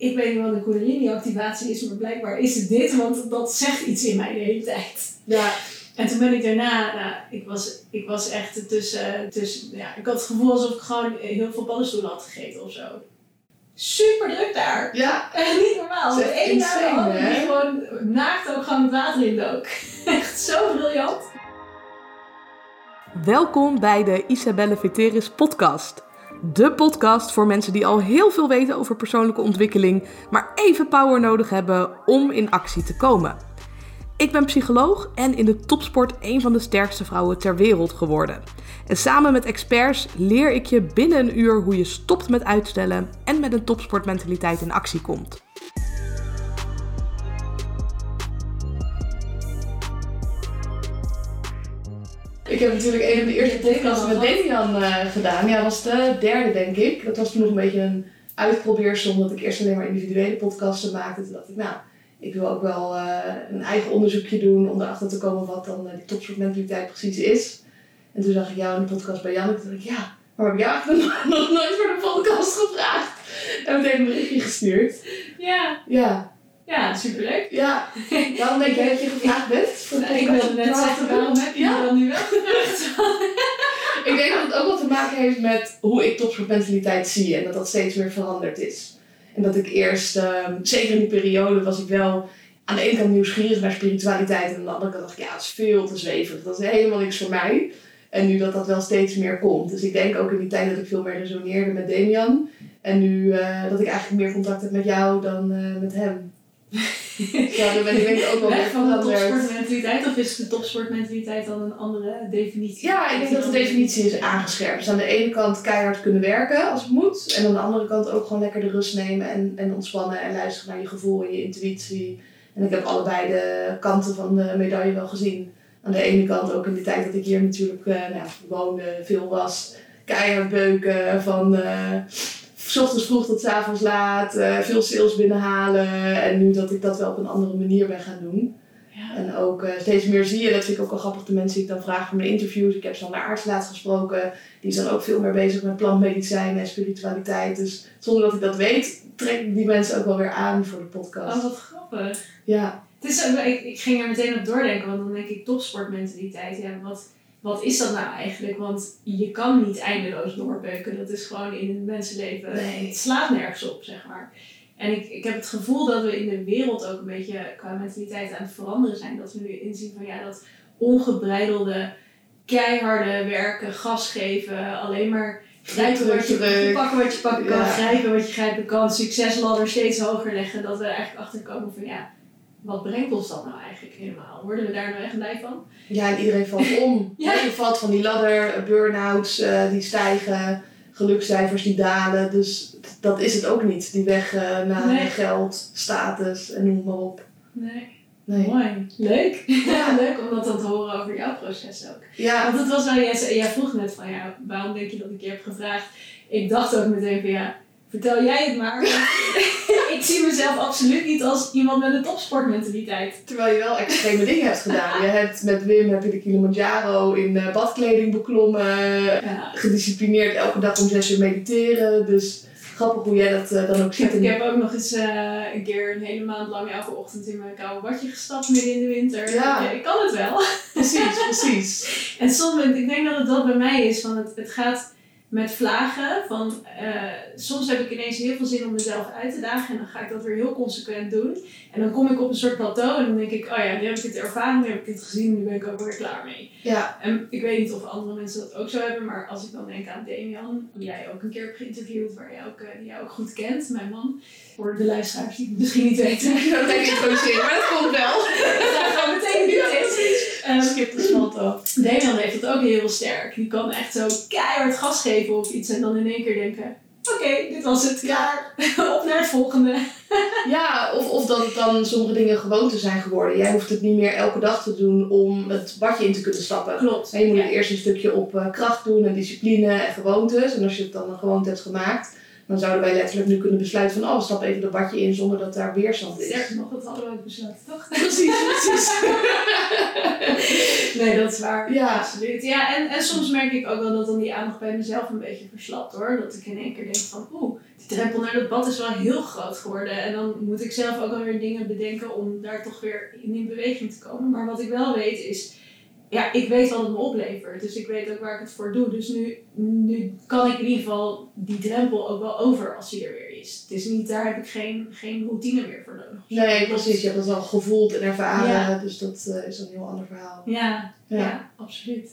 ik weet niet wat een kundalini-activatie is, maar blijkbaar is het dit, want dat zegt iets in mij de hele tijd. Ja. En toen ben ik daarna, nou, ik was, ik was echt tussen, tussen, ja, ik had het gevoel alsof ik gewoon heel veel paddenstoelen had gegeten of zo. Super druk daar. Ja. Echt niet normaal. De ene naar de andere die gewoon naakt ook gewoon het water in dook. Echt zo briljant. Welkom bij de Isabelle Veteris podcast. De podcast voor mensen die al heel veel weten over persoonlijke ontwikkeling, maar even power nodig hebben om in actie te komen. Ik ben psycholoog en in de topsport een van de sterkste vrouwen ter wereld geworden. En samen met experts leer ik je binnen een uur hoe je stopt met uitstellen en met een topsportmentaliteit in actie komt. Ik heb natuurlijk een van de eerste podcasts met Damian eh, gedaan. Ja, dat was de derde, denk ik. Dat was toen nog een beetje een uitprobeersel, omdat ik eerst alleen maar individuele podcasten maakte. Toen dacht ik, nou, ik wil ook wel eh, een eigen onderzoekje doen om erachter te komen wat dan eh, die topsportmentaliteit precies is. En toen zag ik jou in de podcast bij Jan. En toen dacht ik, ja, maar heb jij eigenlijk nog, nog nooit voor de podcast gevraagd? En meteen een berichtje gestuurd. Ja, Ja, ja, superleuk. ja. Waarom denk jij dat je gevraagd bent? Nou, ik wilde net zeggen, waarom heb je Ja. dan nu wel gevraagd? Ik denk dat het ook wel te maken heeft met hoe ik topsportmentaliteit zie en dat dat steeds meer veranderd is. En dat ik eerst, ehm, zeker in die periode, was ik wel aan de ene kant nieuwsgierig naar spiritualiteit en aan de andere kant dacht ik, ja, het is veel te zweverig, dat is helemaal niks voor mij. En nu dat dat wel steeds meer komt. Dus ik denk ook in die tijd dat ik veel meer resoneerde met Damian. En nu eh, dat ik eigenlijk meer contact heb met jou dan eh, met hem. ja, dan ben ik denk ik ook wel Weg van de topsportmentaliteit of is de topsportmentaliteit dan een andere definitie? Ja, ik denk dat de definitie is aangescherpt. Dus aan de ene kant keihard kunnen werken als het moet. En aan de andere kant ook gewoon lekker de rust nemen en, en ontspannen en luisteren naar je gevoel en je intuïtie. En ik heb allebei de kanten van de medaille wel gezien. Aan de ene kant ook in de tijd dat ik hier natuurlijk eh, nou, woonde, veel was. Keihard beuken van eh, s ochtends vroeg tot s avonds laat. eh, veel sales binnenhalen. En nu dat ik dat wel op een andere manier ben gaan doen. Ja. En ook eh, steeds meer zie je, dat vind ik ook wel grappig, de mensen die ik dan vraag voor mijn interviews. Ik heb Sander Aarts laatst gesproken. Die is dan ook veel meer bezig met plantmedicijn en spiritualiteit. Dus zonder dat ik dat weet, trek ik die mensen ook wel weer aan voor de podcast. Oh, wat grappig. Ja, Het is, ik, ik ging er meteen op doordenken, want dan denk ik topsportmentaliteit. Ja, wat, wat is dat nou eigenlijk? Want je kan niet eindeloos doorbeuken. Dat is gewoon in het mensenleven. Nee. Het slaat nergens op, zeg maar. En ik, ik heb het gevoel dat we in de wereld ook een beetje qua mentaliteit aan het veranderen zijn. Dat we nu inzien van ja, dat ongebreidelde, keiharde werken, gas geven, alleen maar grijpen wat je, Druk. pakken wat je pakken kan, Ja. grijpen wat je grijpen kan, succesladder steeds hoger leggen. Dat we er eigenlijk achter komen van ja, wat brengt ons dat nou eigenlijk helemaal? Worden we daar nou echt blij van? ja en iedereen valt om. Ja. Je valt van die ladder, burn-outs eh, die stijgen, gelukscijfers die dalen. Dus dat is het ook niet. Die weg eh, naar Nee. geld, status en noem maar op. Nee. Nee. Mooi. Leuk. Ja. Leuk om dat dan te horen over jouw proces ook. Ja, Want het was wel, jij, jij vroeg net van ja, waarom denk je dat ik je heb gevraagd? Ik dacht ook meteen van ja, vertel jij het maar. ik zie mezelf absoluut niet als iemand met een topsportmentaliteit. Terwijl je wel extreme dingen hebt gedaan. Je hebt met Wim heb je de Kilimanjaro in eh, badkleding beklommen. Ja. Gedisciplineerd elke dag om zes uur mediteren. Dus grappig hoe jij dat eh, dan ook ziet. ik heb ook nog eens eh, een keer een hele maand lang elke ochtend in mijn koude badje gestapt midden in de winter. Ja. Ik, ik kan het wel. Precies, precies. En soms, ik denk dat het dat bij mij is, van het, het gaat met vlagen. Van, eh, soms heb ik ineens heel veel zin om mezelf uit te dagen en dan ga ik dat weer heel consequent doen. En dan kom ik op een soort plateau en dan denk ik, oh ja, nu heb ik het ervaren, nu heb ik het gezien, nu ben ik ook weer klaar mee. Ja, En ik weet niet of andere mensen dat ook zo hebben, maar als ik dan denk aan Damian, die jij ook een keer hebt geïnterviewd, waar jij ook, eh, die jij ook goed kent, mijn man. Voor de luisteraars die het misschien niet weten. ik het even introduceren, maar dat komt wel. Gaan we meteen nu Ehm, Skip de talk. Damian heeft het ook heel sterk. Die kan echt zo keihard gas geven op iets en dan in één keer denken: oké, dit was het, klaar. op naar het volgende. Ja, of, of dat het dan sommige dingen gewoonte zijn geworden. Jij hoeft het niet meer elke dag te doen om het badje in te kunnen stappen. Klopt. En je moet Ja. het eerst een stukje op eh, kracht doen en discipline en gewoontes. En als je het dan een gewoonte hebt gemaakt, Dan zouden wij letterlijk nu kunnen besluiten van, oh, stap even dat badje in zonder dat daar weerstand is. Sterker nog, dat hadden we ook besloten, toch? Precies, precies. nee, dat is waar. Ja. Absoluut. Ja, en, en soms merk ik ook wel dat dan die aandacht bij mezelf een beetje verslapt hoor. Dat ik in één keer denk van, oeh, die drempel naar dat bad is wel heel groot geworden. En dan moet ik zelf ook alweer dingen bedenken om daar toch weer in, in beweging te komen. Maar wat ik wel weet is, ja, ik weet wat het me oplevert. Dus ik weet ook waar ik het voor doe. Dus nu, nu kan ik in ieder geval die drempel ook wel over als die er weer is. Het is niet, daar heb ik geen, geen routine meer voor nodig. Nee, precies. Je hebt dat al gevoeld en ervaren. Ja. Dus dat eh, is een heel ander verhaal. Ja, ja. Ja. absoluut.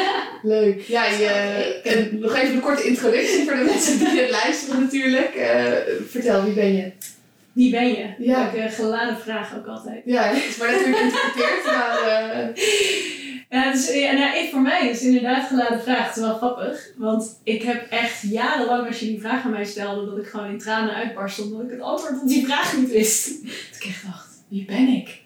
Leuk. Ja, je, en nog even een korte introductie voor de mensen die het luisteren natuurlijk. Eh, vertel, wie ben je? Wie ben je? Ja. Geladen vraag ook altijd. Ja, het is maar net weer geïnterpreteerd, maar... eh, Ja, is, ja, nou, ik, voor mij is het inderdaad geladen vraag. Het is wel grappig. Want ik heb echt jarenlang, als je die vraag aan mij stelde, dat ik gewoon in tranen uitbarstte omdat ik het antwoord op die vraag niet wist. Dat ik echt dacht, wie ben ik?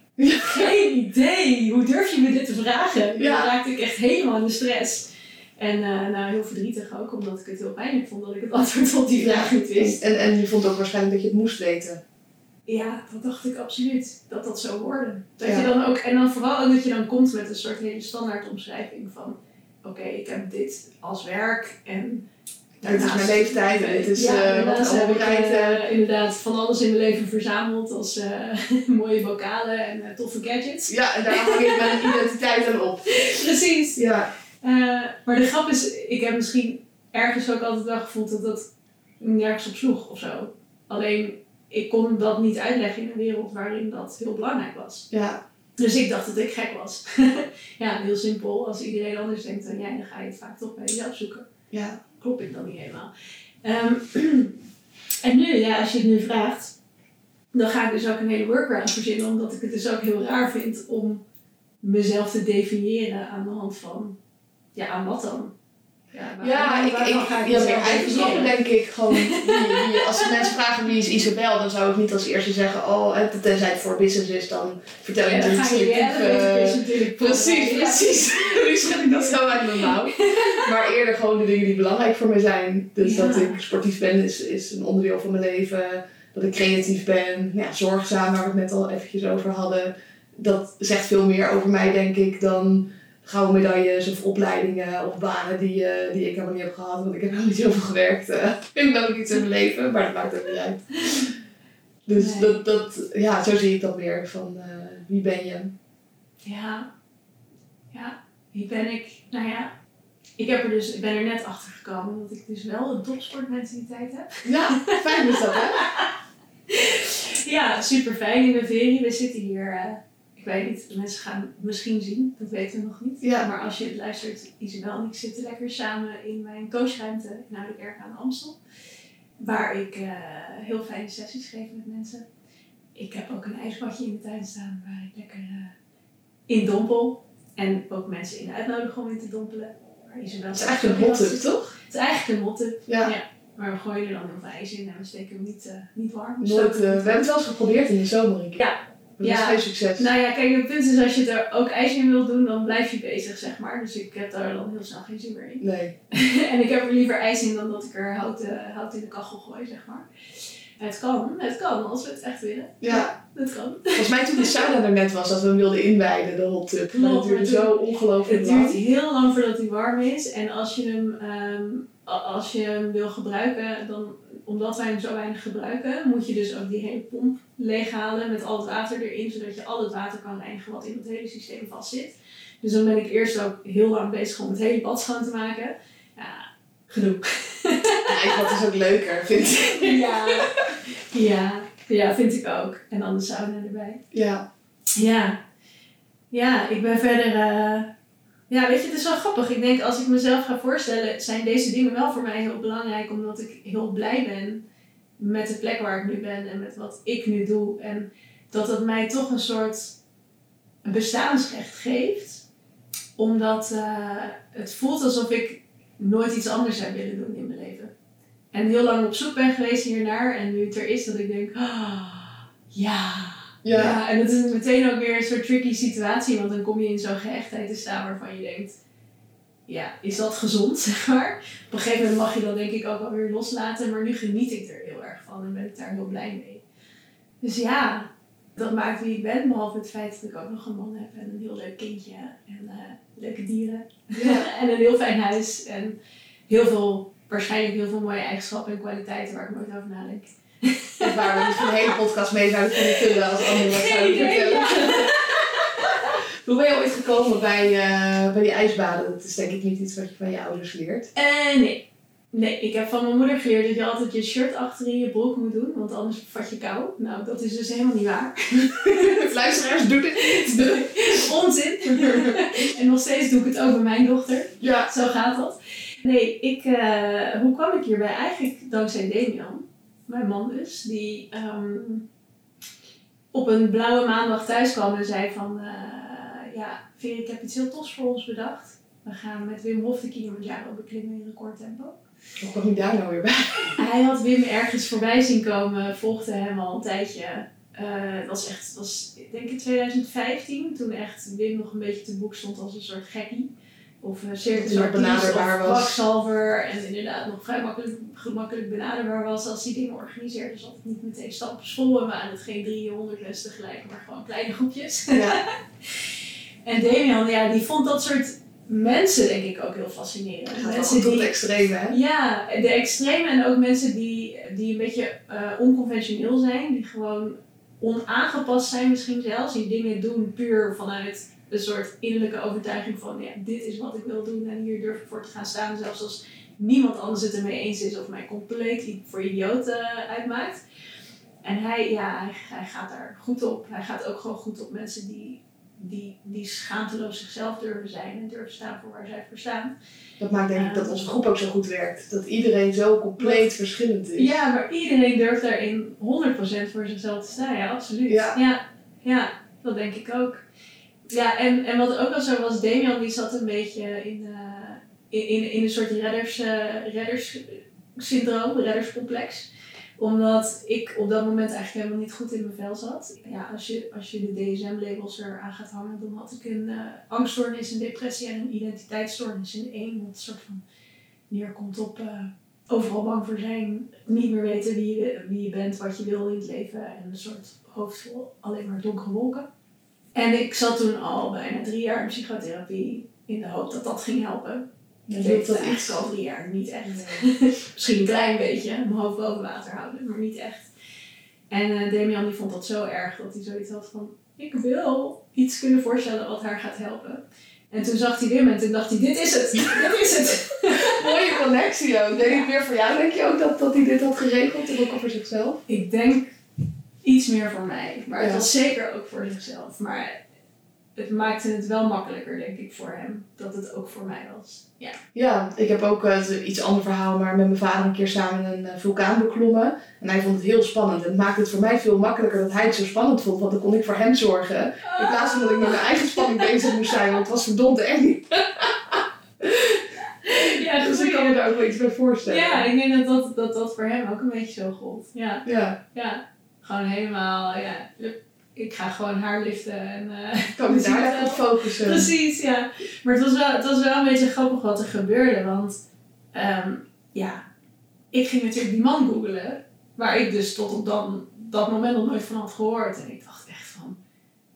Geen idee. Hoe durf je me dit te vragen? Ja. Dan raakte ik echt helemaal in de stress. En eh, nou, heel verdrietig ook, omdat ik het heel pijnlijk vond dat ik het antwoord op die vraag niet wist. en, en je vond ook waarschijnlijk dat je het moest weten. Ja, dat dacht ik absoluut. Dat dat zou worden. Dat Ja. je dan ook, en dan vooral ook dat je dan komt met een soort hele standaard omschrijving van... Oké, ik heb dit als werk en... Dit is mijn leeftijd en dit is ja, eh, wat ik heb ik eh, inderdaad van alles in mijn leven verzameld als eh, mooie vocalen en eh, toffe gadgets. Ja, en daar hang ik mijn identiteit aan op. Precies. Ja, Eh, maar de grap is, ik heb misschien ergens ook altijd wel gevoeld dat dat nergens op sloeg of zo. Alleen, ik kon dat niet uitleggen in een wereld waarin dat heel belangrijk was. ja, Dus ik dacht dat ik gek was. ja, heel simpel. Als iedereen anders denkt dan jij, dan ga je het vaak toch bij jezelf zoeken. ja. Klopt ik dan niet helemaal. Ehm, en nu, ja, als je het nu vraagt, dan ga ik dus ook een hele workaround verzinnen, omdat ik het dus ook heel raar vind om mezelf te definiëren aan de hand van, ja, aan wat dan? Ja, Ja, ik, ik, ga ja, mijn eigenschappen definiëren? denk ik gewoon. Als mensen vragen wie is Isabel, dan zou ik niet als eerste zeggen, oh, tenzij het voor business is, dan vertel je Ja, natuurlijk elevator eh, Precies. Ja. precies. Nu schud ik dat zo uit mijn mouw. Maar eerder gewoon de dingen die belangrijk voor mij zijn. Dus Ja. dat ik sportief ben is, is een onderdeel van mijn leven. Dat ik creatief ben. Ja, zorgzaam, waar we het net al eventjes over hadden. Dat zegt veel meer over mij, denk ik, dan gouden medailles of opleidingen of banen die, eh, die ik helemaal niet heb gehad. Want ik heb helemaal niet zoveel gewerkt. eh in welk iets in mijn leven, maar dat maakt ook niet uit. Dus Nee. dat, dat, ja, zo zie ik dat weer. Van eh, wie ben je? Ja. Ja. Wie ben ik? Nou ja. Ik, heb er dus, ik ben er net achter gekomen dat ik dus wel een topsportmentaliteit heb. Ja, fijn is dat hè? Ja, super fijn in Veri. We zitten hier, eh, ik weet niet, mensen gaan het misschien zien, dat weten we nog niet. Ja. Maar als je het luistert, Isabel en ik zitten lekker samen in mijn coachruimte in Oude Kerk aan de Amstel. Waar ik eh, heel fijne sessies geef met mensen. Ik heb ook een ijsbadje in de tuin staan waar ik lekker eh, in dompel. En ook mensen in uitnodigen om in te dompelen. Waar Isabel Het is eigenlijk een hot tub, toch? Het is eigenlijk een hot tub. Ja. Ja. Maar we gooien er dan heel veel ijs in en we steken hem niet, eh, niet warm. Nooit, we hebben het wel eens geprobeerd in de zomer. Ja. Dat Ja. was geen succes. Nou ja, kijk, het punt is als je er ook ijs in wil doen, dan blijf je bezig, zeg maar. Dus ik heb daar dan heel snel geen zin meer in. Nee. en ik heb er liever ijs in dan dat ik er hout, eh, hout in de kachel gooi, zeg maar. Het kan, het kan, als we het echt willen. Ja, Het kan. volgens mij toen de sauna er net was, dat we hem wilden inwijden, de hot tub. Maar duurde maar zo ongelooflijk Het lang. duurt heel lang voordat hij warm is. En als je hem, ehm, als je hem wil gebruiken, dan, omdat wij hem zo weinig gebruiken, moet je dus ook die hele pomp leeghalen met al het water erin, zodat je al het water kan reinigen wat in het hele systeem vastzit. Dus dan ben ik eerst ook heel lang bezig om het hele bad schoon te maken. Ja, genoeg. Ja, wat is ook leuker, vind ik. Ja, ja, ja, vind ik ook. En dan de sauna erbij. Ja. Ja, ja, ik ben verder. eh, ja, weet je, het is wel grappig. Ik denk als ik mezelf ga voorstellen, zijn deze dingen wel voor mij heel belangrijk, omdat ik heel blij ben met de plek waar ik nu ben en met wat ik nu doe. En dat het mij toch een soort bestaansrecht geeft, omdat eh, het voelt alsof ik nooit iets anders zou willen doen in mijn leven. En heel lang op zoek ben geweest hiernaar en nu het er is dat ik denk, ah, ja, Ja. ja, en dat is meteen ook weer een soort tricky situatie, want dan kom je in zo'n gehechtheid te staan waarvan je denkt, ja, is dat gezond, zeg maar. Op een gegeven moment mag je dat denk ik ook wel weer loslaten, maar nu geniet ik er heel erg van en ben ik daar heel blij mee. Dus ja, dat maakt wie ik ben, behalve het feit dat ik ook nog een man heb en een heel leuk kindje en eh, leuke dieren Ja. en een heel fijn huis en heel veel, waarschijnlijk heel veel mooie eigenschappen en kwaliteiten waar ik nooit over nadenk. Of waar we misschien een hele podcast mee zouden kunnen vullen als anderen wat Geen zouden vertellen. Hoe ben je ooit gekomen bij, eh, bij die ijsbaden? Dat is denk ik niet iets wat je van je ouders leert. Eh, nee. Nee, ik heb van mijn moeder geleerd dat je altijd je shirt achter in je broek moet doen, want anders vat je kou. Nou, dat is dus helemaal niet waar. Luisteraars, doe dit niet. Onzin. en nog steeds doe ik het bij mijn dochter. Ja. Zo gaat dat. Nee, ik, eh, hoe kwam ik hierbij? Eigenlijk dankzij Damian, mijn man dus, die ehm, op een blauwe maandag thuis kwam en zei van, eh, ja, Veer, ik heb iets heel tofs voor ons bedacht. We gaan met Wim Hof de Kilimanjaro beklimmen in recordtempo. Hoe kom je daar nou weer bij? Hij had Wim ergens voorbij zien komen, volgde hem al een tijdje. Het was echt, het was, ik denk in 2015, toen echt Wim nog een beetje te boek stond als een soort gekkie. Of een circusartiest benaderbaar of was. kwakzalver. En inderdaad nog vrij makkelijk, gemakkelijk benaderbaar was als hij dingen organiseerde. Dus altijd niet meteen stappen vol en we aan het geen 300 les tegelijk, maar gewoon kleine groepjes. Ja. En Damian, ja, die vond dat soort mensen denk ik ook heel fascinerend. Wel Mensen tot die het extreme, hè? ja, de extreme en ook mensen die, die een beetje eh, onconventioneel zijn, die gewoon onaangepast zijn misschien zelfs, die dingen doen puur vanuit een soort innerlijke overtuiging van ja, dit is wat ik wil doen en hier durf ik voor te gaan staan, zelfs als niemand anders het ermee eens is of mij compleet voor idioot eh, uitmaakt. En hij, ja, hij, hij gaat daar goed op. Hij gaat ook gewoon goed op mensen die, die, die schaamteloos zichzelf durven zijn en durven staan voor waar zij voor staan. Dat maakt denk ik dat onze groep ook zo goed werkt. Dat iedereen zo compleet verschillend is. Ja, maar iedereen durft daarin 100% voor zichzelf te staan. Ja, absoluut. Ja. ja, ja, dat denk ik ook. Ja, en, en wat ook wel zo was, Damian die zat een beetje in, eh, in, in, in een soort redders, eh, redderssyndroom, redderscomplex omdat ik op dat moment eigenlijk helemaal niet goed in mijn vel zat. Ja, als je, als je de DSM-labels eraan gaat hangen, dan had ik een eh, angststoornis, een depressie en een identiteitsstoornis in één. Wat soort van neerkomt op overal bang voor zijn, niet meer weten wie je, wie je bent, wat je wil in het leven en een soort hoofd vol alleen maar donkere wolken. En ik zat toen al bijna drie jaar in psychotherapie in de hoop dat dat ging helpen. Ik hielp deed dat dat eigenlijk al drie jaar, niet echt. Misschien een klein beetje, mijn hoofd boven water houden, maar niet echt. En eh Damian die vond dat zo erg dat hij zoiets had van, ik wil iets kunnen voorstellen wat haar gaat helpen. En toen zag hij Wim en toen dacht hij, dit is het, dit is het. Mooie connectie ook. Deed het meer voor jou? Denk je ook dat, dat hij dit had geregeld? Of ook al voor zichzelf? Ik denk iets meer voor mij, maar het was zeker ook voor zichzelf. Maar het maakte het wel makkelijker, denk ik, voor hem, dat het ook voor mij was. Ja. Ja, ik heb ook eh, een iets ander verhaal, maar met mijn vader een keer samen een eh, vulkaan beklommen. En hij vond het heel spannend. En het maakte het voor mij veel makkelijker dat hij het zo spannend vond, want dan kon ik voor hem zorgen. In plaats van dat ik met mijn eigen spanning bezig moest zijn, want het was verdomd eng. Ja, Dus ik kan me daar ook wel iets bij voorstellen. Ja, ik denk dat dat, dat dat voor hem ook een beetje zo gold. Ja, Ja, ja. Gewoon helemaal, ja. Ik ga gewoon haar liften en... ik kan me muziek daar op focussen. Precies, ja. Maar het was, wel, het was wel een beetje grappig wat er gebeurde, want... ehm, ja, ik ging natuurlijk die man googelen, waar ik dus tot op dan, dat moment nog nooit van had gehoord. En ik dacht echt van,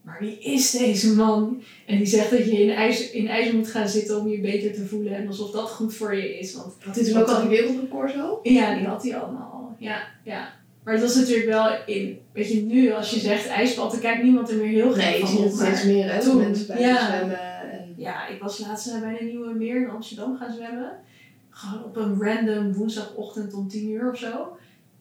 maar wie is deze man? En die zegt dat je in ijs, in ijs moet gaan zitten om je beter te voelen en alsof dat goed voor je is. Want dit toen ook al die wereldrecord zo? ja, die had hij allemaal al. Ja, ja. Maar het was natuurlijk wel in, weet je, nu als je zegt ijsbad, dan kijkt niemand er meer heel gek Nee, je van ziet op. het steeds meer, hè? toen, mensen bij ja. zwemmen. En... Ja, ik was laatst bij een nieuwe meer in Amsterdam gaan zwemmen. Gewoon op een random woensdagochtend om 10 uur of zo.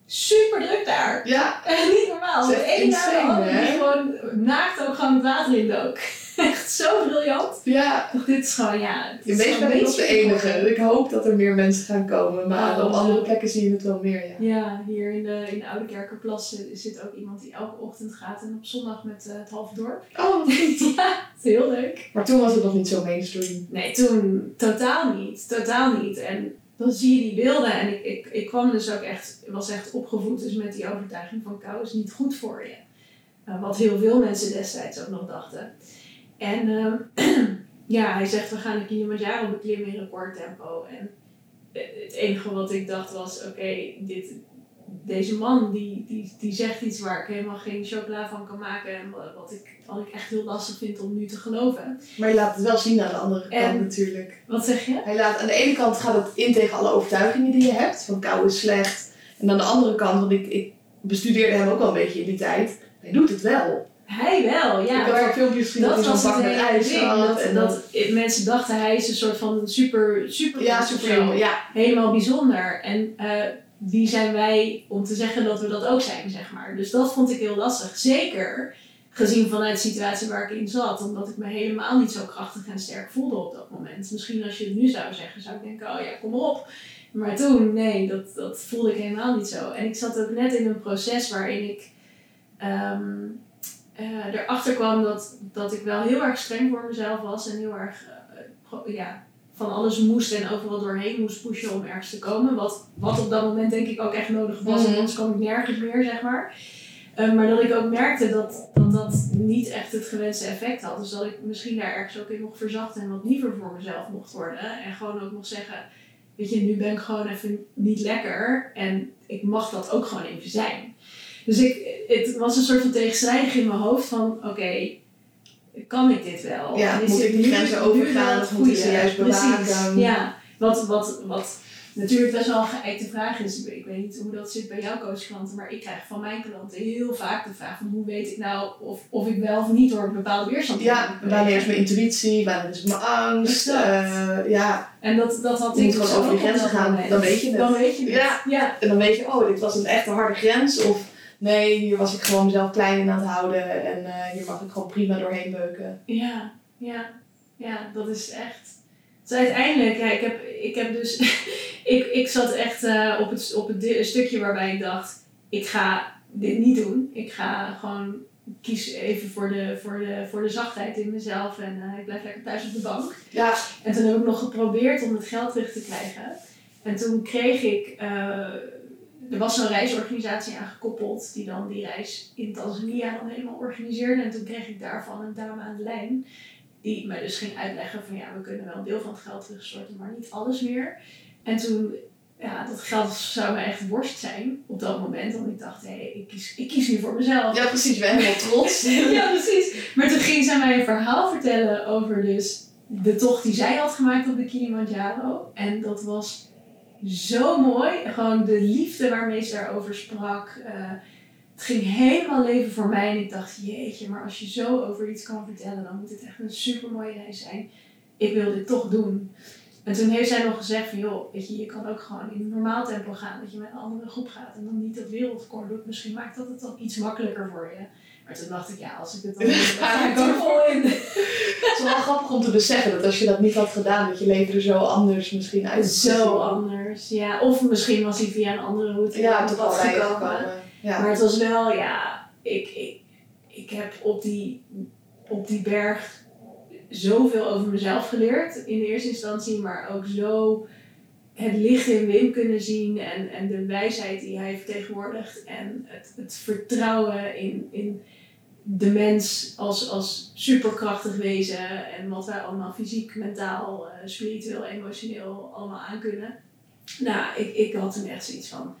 Super druk daar. Ja, niet normaal. De een na de insane, ander hè? die gewoon naakt ook gewoon het water in dook. Echt zo briljant. ja. Dit is gewoon, ja. het In gewoon ben ik de enige. Ik hoop dat er meer mensen gaan komen, maar Oh, op andere plekken zie je het wel meer, ja. Ja, hier in de, in de Oude Kerkerplas zit, zit ook iemand die elke ochtend gaat en op zondag met eh, het halve dorp. Oh, wat ja, het is heel leuk. Maar toen was het nog niet zo mainstream. Nee, toen totaal niet. Totaal niet. En dan zie je die beelden en ik, ik, ik kwam dus ook echt, was echt opgevoed dus met die overtuiging van kou is niet goed voor je. Uh, wat heel veel mensen destijds ook nog dachten. En, ehm, ja, hij zegt we gaan de Kilimanjaro beklimmen in recordtempo. En het enige wat ik dacht was, oké, dit deze man die, die, die zegt iets waar ik helemaal geen chocola van kan maken. En wat ik, wat ik echt heel lastig vind om nu te geloven. Maar je laat het wel zien aan de andere kant natuurlijk. Wat zeg je? Hij laat, aan de ene kant gaat het in tegen alle overtuigingen die je hebt. Van kou is slecht. En aan de andere kant, want ik, ik bestudeerde hem ook al een beetje in die tijd. Hij doet het wel. Hij wel, ja. Ik heb wel filmpjes gezien dat, hij zo'n bak met ijs had. Dat, en dat, mensen dachten hij is een soort van super, super, ja, super, ja. helemaal bijzonder. En uh, wie zijn wij om te zeggen dat we dat ook zijn, zeg maar. Dus dat vond ik heel lastig. Zeker gezien vanuit de situatie waar ik in zat. Omdat ik me helemaal niet zo krachtig en sterk voelde op dat moment. Misschien als je het nu zou zeggen, zou ik denken, oh ja, kom op. Maar toen, nee, dat, dat voelde ik helemaal niet zo. En ik zat ook net in een proces waarin ik um, uh, erachter kwam dat, dat ik wel heel erg streng voor mezelf was. En heel erg, uh, ja, van alles moest en overal doorheen moest pushen om ergens te komen. Wat, wat op dat moment denk ik ook echt nodig was, mm anders kwam ik nergens meer, zeg maar. Uh, maar dat ik ook merkte dat, dat dat niet echt het gewenste effect had. Dus dat ik misschien daar ergens ook in mocht verzachten en wat liever voor mezelf mocht worden. En gewoon ook mocht zeggen, weet je, nu ben ik gewoon even niet lekker en ik mag dat ook gewoon even zijn. Dus ik, het was een soort van tegenstrijdig in mijn hoofd van, oké, kan ik dit wel? Ja, moet ik die grenzen overgaan of moet ik ze juist bewaken? Ja, wat, wat, wat natuurlijk best wel een geëikte vraag is. Ik weet niet hoe dat zit bij jouw coachklanten, maar ik krijg van mijn klanten heel vaak de vraag van hoe weet ik nou of, of ik wel of niet door een bepaalde weerstand Ja, wanneer is mijn intuïtie, wanneer is mijn angst. Uh, ja. En dat, dat had ik moet gewoon over die grenzen gaan, dan weet je het. Dan weet je het. Ja. ja. En dan weet je, oh, dit was een echt harde grens. Of nee, hier was ik gewoon mezelf klein in aan het houden en uh, hier mag ik gewoon prima doorheen beuken. Ja, ja, ja, dat is echt. Dus uiteindelijk, ja, ik heb, ik heb dus, ik, ik zat echt uh, op, het, op het stukje waarbij ik dacht, ik ga dit niet doen. Ik ga gewoon kies even voor de, voor de, voor de zachtheid in mezelf en uh, ik blijf lekker thuis op de bank. Ja. En toen heb ik nog geprobeerd om het geld terug te krijgen. En toen kreeg ik er was zo'n reisorganisatie aangekoppeld die dan die reis in Tanzania dan helemaal organiseerde. En toen kreeg ik daarvan een dame aan de lijn die mij dus ging uitleggen van ja, we kunnen wel een deel van het geld terugstorten, maar niet alles meer. En toen, ja, dat geld zou me echt worst zijn op dat moment. Want ik dacht, hé, hey, ik, kies, ik kies nu voor mezelf. Ja, precies, ben helemaal trots. ja, precies. Maar toen ging zij mij een verhaal vertellen over dus de tocht die zij had gemaakt op de Kilimanjaro. En dat was zo mooi. Gewoon de liefde waarmee ze daarover sprak. Uh, het ging helemaal leven voor mij. En ik dacht, jeetje, maar als je zo over iets kan vertellen, dan moet het echt een super mooie reis zijn. Ik wil dit toch doen. En toen heeft zij nog gezegd joh, weet je, je kan ook gewoon in een normaal tempo gaan. Dat je met een andere groep gaat en dan niet dat wereldrecord doet. Misschien maakt dat het dan iets makkelijker voor je. Maar toen dacht ik, ja, als ik het dan doe, ga ik er vol in. Het is wel grappig om te beseffen dat als je dat niet had gedaan, dat je leven er zo anders misschien uit Zo anders, ja. Of misschien was hij via een andere route ja, toch wel gekomen. Ja. Maar het was wel, ja, ik, ik, ik heb op die, op die berg zoveel over mezelf geleerd in de eerste instantie, maar ook zo het licht in Wim kunnen zien en, en de wijsheid die hij vertegenwoordigt en het, het vertrouwen in, in de mens als, als superkrachtig wezen en wat wij allemaal fysiek, mentaal, uh, spiritueel, emotioneel allemaal aankunnen. Nou, ik, ik had toen echt zoiets van,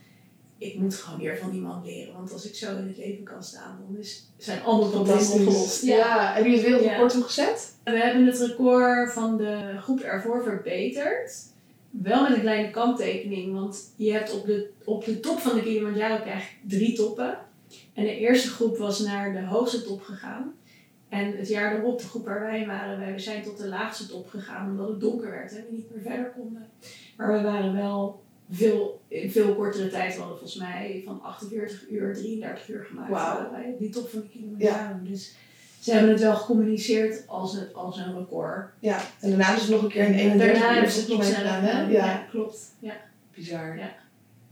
ik moet gewoon weer van die man leren, want als ik zo in het leven kan staan, dan is, zijn alle problemen opgelost. Ja. ja, heb je het wereldrecord ja. gezet? We hebben het record van de groep ervoor verbeterd. Wel met een kleine kanttekening, want je hebt op de, op de top van de Kilimanjaro krijg drie toppen. En de eerste groep was naar de hoogste top gegaan. En het jaar daarop, de groep waar wij waren, wij zijn tot de laagste top gegaan omdat het donker werd en we niet meer verder konden. Maar we waren wel veel, in veel kortere tijd, we hadden volgens mij van 48 uur, 33 uur gemaakt. Wow. Bij die top van de Kilimanjaro. Ja. Dus ze hebben het wel gecommuniceerd als een, als een record. Ja, en daarna is het nog een keer in 31 daarna het nog gedaan, hè? Ja. ja, klopt. Ja. Bizar. Ja.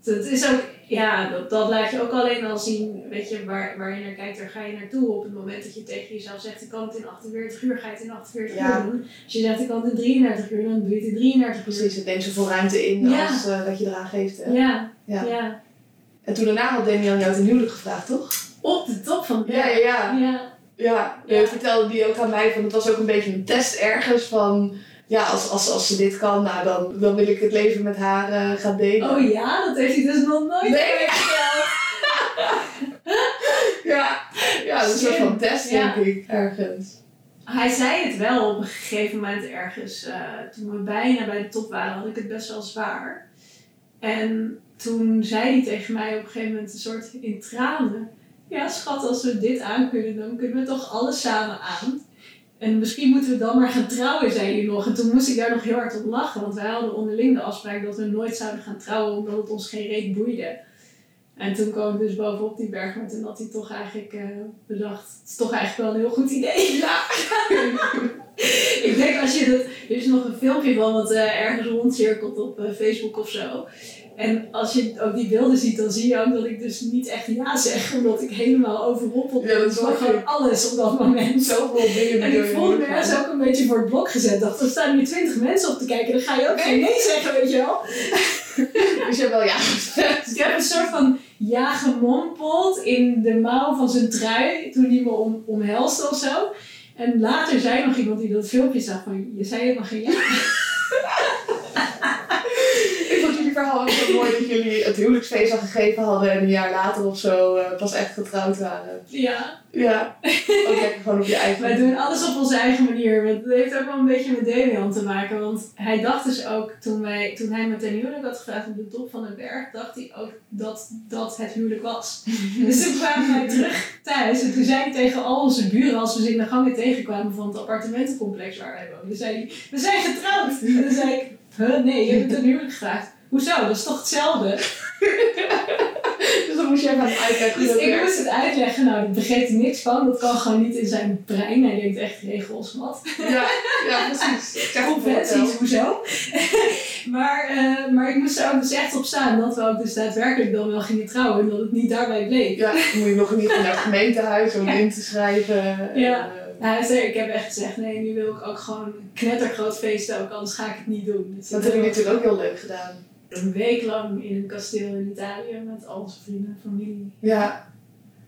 Het is ook, ja, dat, dat laat je ook alleen al zien, weet je, waar, waar je naar kijkt, daar ga je naartoe. Op het moment dat je tegen jezelf zegt, ik kan het in 48 uur, ga je het in 48 Ja. uur doen. Als je zegt, ik kan het in 33 uur, dan doe je het in 33 uur. Precies, het neemt zoveel ruimte in Ja. als eh, dat je eraan geeft. hè? Ja, Ja. En toen daarna had Daniel jou ten huwelijk gevraagd, toch? Op de top van de Ja, ja, ja. Ja, Ja, ja. vertelde die ook aan mij van het was ook een beetje een test ergens van ja, als, als, als ze dit kan, nou dan, dan wil ik het leven met haar eh, gaan delen. Oh ja, dat heeft hij dus nog nooit Nee. verteld. Ja, ja, dat is een soort van test Ja. denk ik, ergens. Hij zei het wel op een gegeven moment ergens. eh, toen we bijna bij de top waren, had ik het best wel zwaar. En toen zei hij tegen mij op een gegeven moment een soort in tranen. Ja, schat, als we dit aankunnen, dan kunnen we toch alles samen aan. En misschien moeten we dan maar gaan trouwen, zei hij nog. En toen moest ik daar nog heel hard om lachen. Want wij hadden onderling de afspraak dat we nooit zouden gaan trouwen, omdat het ons geen reet boeide. En toen kwam ik dus bovenop die berg, maar toen had hij toch eigenlijk eh, bedacht, het is toch eigenlijk wel een heel goed idee. Ja. ik denk als je dat, er is nog een filmpje van wat eh, ergens rondcirkelt op eh, Facebook of zo. En als je ook die beelden ziet, dan zie je ook dat ik dus niet echt ja zeg, omdat ik helemaal overrompeld Ja, ben dat door snap gewoon alles op dat moment. Zoveel dingen En ik voelde me gaan. ook een beetje voor het blok gezet. Dacht, er staan hier twintig mensen op te kijken, dan ga je ook geen nee zeggen, weet je wel. Dus je hebt wel ja gezegd. Dus ik heb een soort van ja gemompeld in de mouw van zijn trui toen hij me om, omhelste of zo. En later zei nog iemand die dat filmpje zag van, je zei helemaal geen ja. Ik vond jullie verhaal ook zo mooi dat jullie het huwelijksfeest al gegeven hadden en een jaar later of zo eh, pas echt getrouwd waren. Ja, Ja, ook lekker gewoon op je eigen wij doen alles op onze eigen manier. Dat heeft ook wel een beetje met Damian te maken. Want hij dacht dus ook, toen, wij, toen hij me ten huwelijk had gevraagd op de top van de berg, dacht hij ook dat dat het huwelijk was. Dus toen kwamen wij terug thuis en toen zei hij tegen al onze buren, als we ze in de gangen tegenkwamen van het appartementencomplex waar wij woonden, zei hij, we zijn getrouwd. En dan zei ik, huh, nee, je hebt het ten huwelijk gevraagd. Hoezo? Dat is toch hetzelfde? Dus dan moest jij gaan uitleggen hoe Dus dat ik moest het uitleggen, nou, daar begreep hij niks van. Dat kan gewoon niet in zijn brein. Hij denkt echt regels, wat? Ja, ja, precies. Ik Conventies, hoezo? maar, eh, maar ik moest er ook dus echt op staan dat we ook dus daadwerkelijk dan wel gingen trouwen en dat het niet daarbij bleef. Ja, dan moet je nog niet naar het gemeentehuis om Ja. in te schrijven. Ja. En, eh, hij zei, ik heb echt gezegd, nee, nu wil ik ook gewoon een knettergroot feest ook, anders ga ik het niet doen. Dus dat ik jullie heb natuurlijk ook heel leuk gedaan. Een week lang in een kasteel in Italië met al onze vrienden en familie. Ja.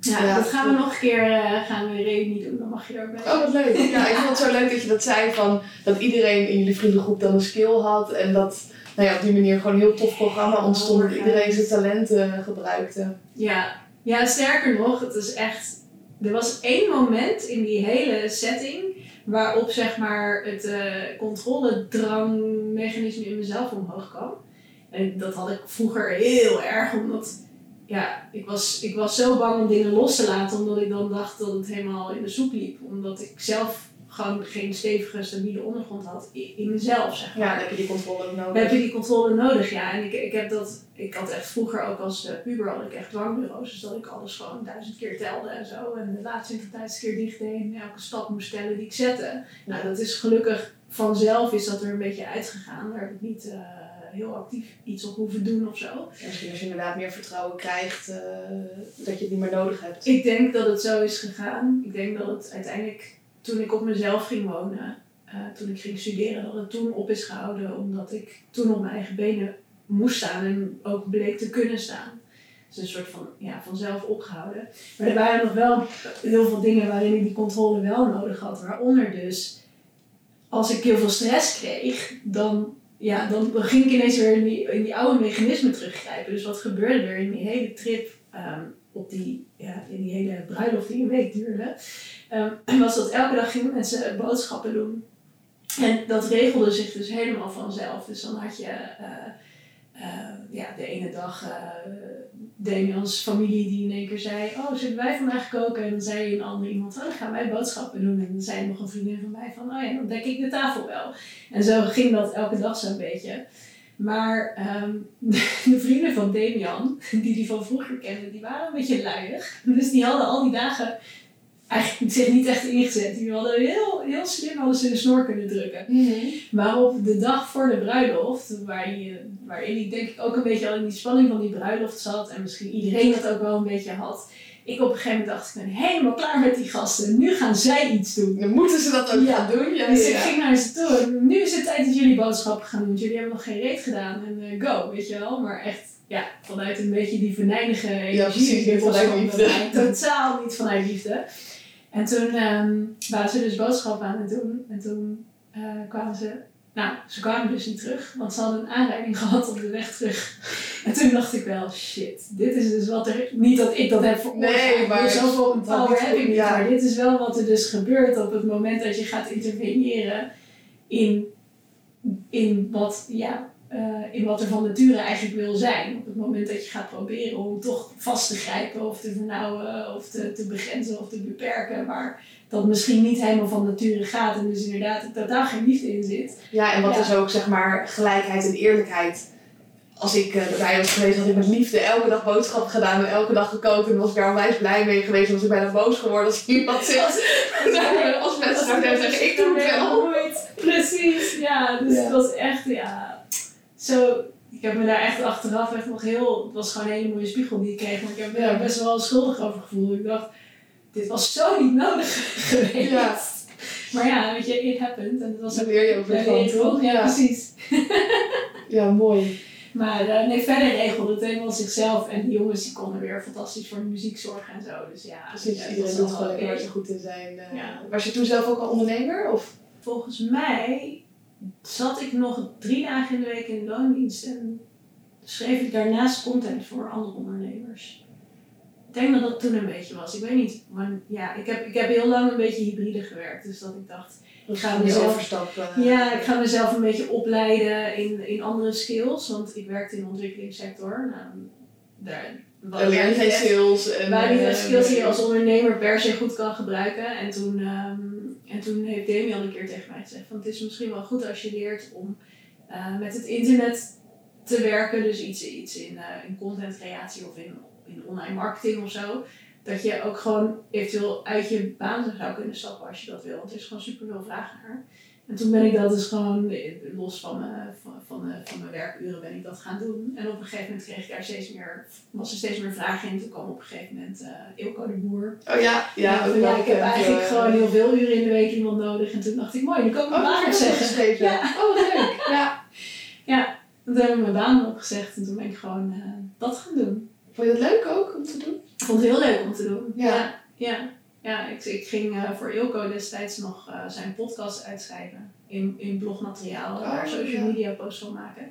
Ja, Ja, dat gaan we nog een keer uh, gaan we reunie doen, dan mag je erbij. Oh, wat leuk. Ja, ik vond het zo leuk dat je dat zei van dat iedereen in jullie vriendengroep dan een skill had en dat nou ja, op die manier gewoon een heel tof programma ontstond dat iedereen zijn talenten gebruikte. Ja. ja, sterker nog, het is echt. Er was één moment in die hele setting waarop zeg maar het eh controledrangmechanisme in mezelf omhoog kwam. En dat had ik vroeger heel erg, omdat ja, ik was, ik was zo bang om dingen los te laten, omdat ik dan dacht dat het helemaal in de soep liep. Omdat ik zelf gewoon geen stevige, stabiele ondergrond had in, mezelf, zeg maar. Ja, dan heb je die controle ook Dan heb nodig. je die controle nodig, ja. En ik, ik heb dat, ik had echt vroeger ook als uh, puber had ik echt dwangbureaus. Dus dat ik alles gewoon duizend keer telde en zo. En de laatste 20.000 keer dicht deed en elke stap moest tellen die ik zette. Nou, dat is gelukkig vanzelf is dat er een beetje uitgegaan. Daar heb ik niet uh, heel actief iets op hoeven doen of zo. Ja, misschien als je inderdaad meer vertrouwen krijgt, uh, dat je het niet meer nodig hebt. Ik denk dat het zo is gegaan. Ik denk dat het uiteindelijk, toen ik op mezelf ging wonen, uh, toen ik ging studeren, dat het toen op is gehouden. Omdat ik toen op mijn eigen benen moest staan en ook bleek te kunnen staan. Dus een soort van ja, vanzelf opgehouden. Maar er waren nog wel heel veel dingen waarin ik die controle wel nodig had. Waaronder dus, als ik heel veel stress kreeg, dan, ja, dan, ging ik ineens weer in die, in die oude mechanismen teruggrijpen. Dus wat gebeurde er in die hele trip, um, op die, ja, in die hele bruiloft die een week duurde, um, was dat elke dag gingen mensen boodschappen doen. En dat regelde zich dus helemaal vanzelf. Dus dan had je... Uh, uh, ja, de ene dag uh, Damians familie die in één keer zei: Oh, zullen wij vandaag koken? En dan zei een ander iemand: Oh, dan gaan wij boodschappen doen. En dan zei nog een vriendin van mij: van, Oh ja, dan dek ik de tafel wel. En zo ging dat elke dag zo'n beetje. Maar um, de vrienden van Damian, die die van vroeger kenden, die waren een beetje luiig. Dus die hadden al die dagen eigenlijk zich niet echt ingezet. Die hadden heel, heel slim hadden ze de snor kunnen drukken. Mm -hmm. Maar op de dag voor de bruiloft, waar je, waarin ik denk ik ook een beetje al in die spanning van die bruiloft zat en misschien iedereen dat ook wel een beetje had. Ik op een gegeven moment dacht, ik ben helemaal klaar met die gasten. Nu gaan zij iets doen. Dan moeten ze dat ook ja. gaan doen. Ja, dus ja. ik ging naar ze toe. Nu is het tijd dat jullie boodschappen gaan doen. Jullie hebben nog geen reet gedaan. En uh, go, weet je wel. Maar echt, ja, vanuit een beetje die venijnige energie. Ja, precies. Niet vanuit liefde. Totaal niet vanuit liefde. En toen ehm waren ze dus boodschappen aan het doen. En toen eh, kwamen ze... Nou, ze kwamen dus niet terug. Want ze hadden een aanrijding gehad op de weg terug. En toen dacht ik wel, shit. Dit is dus wat er... Niet dat ik dat heb veroorzaakt. Nee, maar- Zoveel power heb ik niet. ja. Maar dit is wel wat er dus gebeurt op het moment dat je gaat interveneren in, in wat... Ja, eh, in wat er van nature eigenlijk wil zijn. Op het moment dat je gaat proberen om toch vast te grijpen of te vernauwen of te, te begrenzen of te beperken, maar dat misschien niet helemaal van nature gaat en dus inderdaad totaal geen liefde in zit. Ja, en wat Ja. is ook zeg maar gelijkheid en eerlijkheid. Als ik uh, erbij was geweest, had ik met liefde elke dag boodschappen gedaan en elke dag gekookt. En was ik daar onwijs blij mee geweest. En was ik bijna boos geworden als iemand zegt. als mensen nou zeggen, ik doe het wel. Nooit. Precies, ja. Dus Ja. het was echt, ja, zo... Ik heb me daar echt achteraf echt nog heel... Het was gewoon een hele mooie spiegel die ik kreeg. Maar ik heb me daar best wel schuldig over gevoeld. Ik dacht, dit was zo niet nodig geweest. Ja. Maar ja, weet je, it happened. En dat was Dan leer je ook weer Ja? Ja, precies. Ja, mooi. Maar eh, nee, verder regelde het helemaal zichzelf. En die jongens die konden weer fantastisch voor de muziek zorgen en zo. Dus ja, Precies, ja, het iedereen was doet gewoon lekker waar ze goed in zijn. eh. Ja. Was je toen zelf ook al ondernemer? Of? Volgens mij zat ik nog drie dagen in de week in de loondienst. En schreef ik daarnaast content voor andere ondernemers. Ik denk dat dat toen een beetje was. Ik weet niet. Maar ja, ik heb, ik heb heel lang een beetje hybride gewerkt. Dus dat ik dacht, Ik ga mezelf- overstappen. Ja, ik ga mezelf een beetje opleiden in, in andere skills. Want ik werkte in de ontwikkelingssector. Nou, daar Dan leer je. En, waren niet echt eh, skills die je als ondernemer per se goed kan gebruiken. En toen, ehm, en toen heeft Damian een keer tegen mij gezegd: van het is misschien wel goed als je leert om eh, met het internet te werken. Dus iets, iets in, eh, in contentcreatie of in, in online marketing of zo. Dat je ook gewoon eventueel uit je baan zou kunnen stappen als je dat wil. Want er is gewoon super veel vraag naar. En toen ben ik dat dus gewoon, los van mijn, van, van, van mijn werkuren, ben ik dat gaan doen. En op een gegeven moment kreeg ik daar steeds meer, was er steeds meer vragen in. Toen kwam op een gegeven moment eh Ilko de Boer. Oh ja, ja. En ik heb eigenlijk gewoon heel veel uren in de week iemand nodig. En toen dacht ik, mooi, nu kan ik mijn Oh, baan geschreven. Ja. Oh, wat leuk. Ja. Ja, toen heb ik mijn baan opgezegd en toen ben ik gewoon eh, dat gaan doen. Vond je dat leuk ook om te doen? Ik vond het heel leuk om te doen. Ja. Ja, ja. Ja, ik, ik ging eh, voor Ilko destijds nog eh, zijn podcast uitschrijven in, in blogmateriaal Oh, daar social media posts van maken.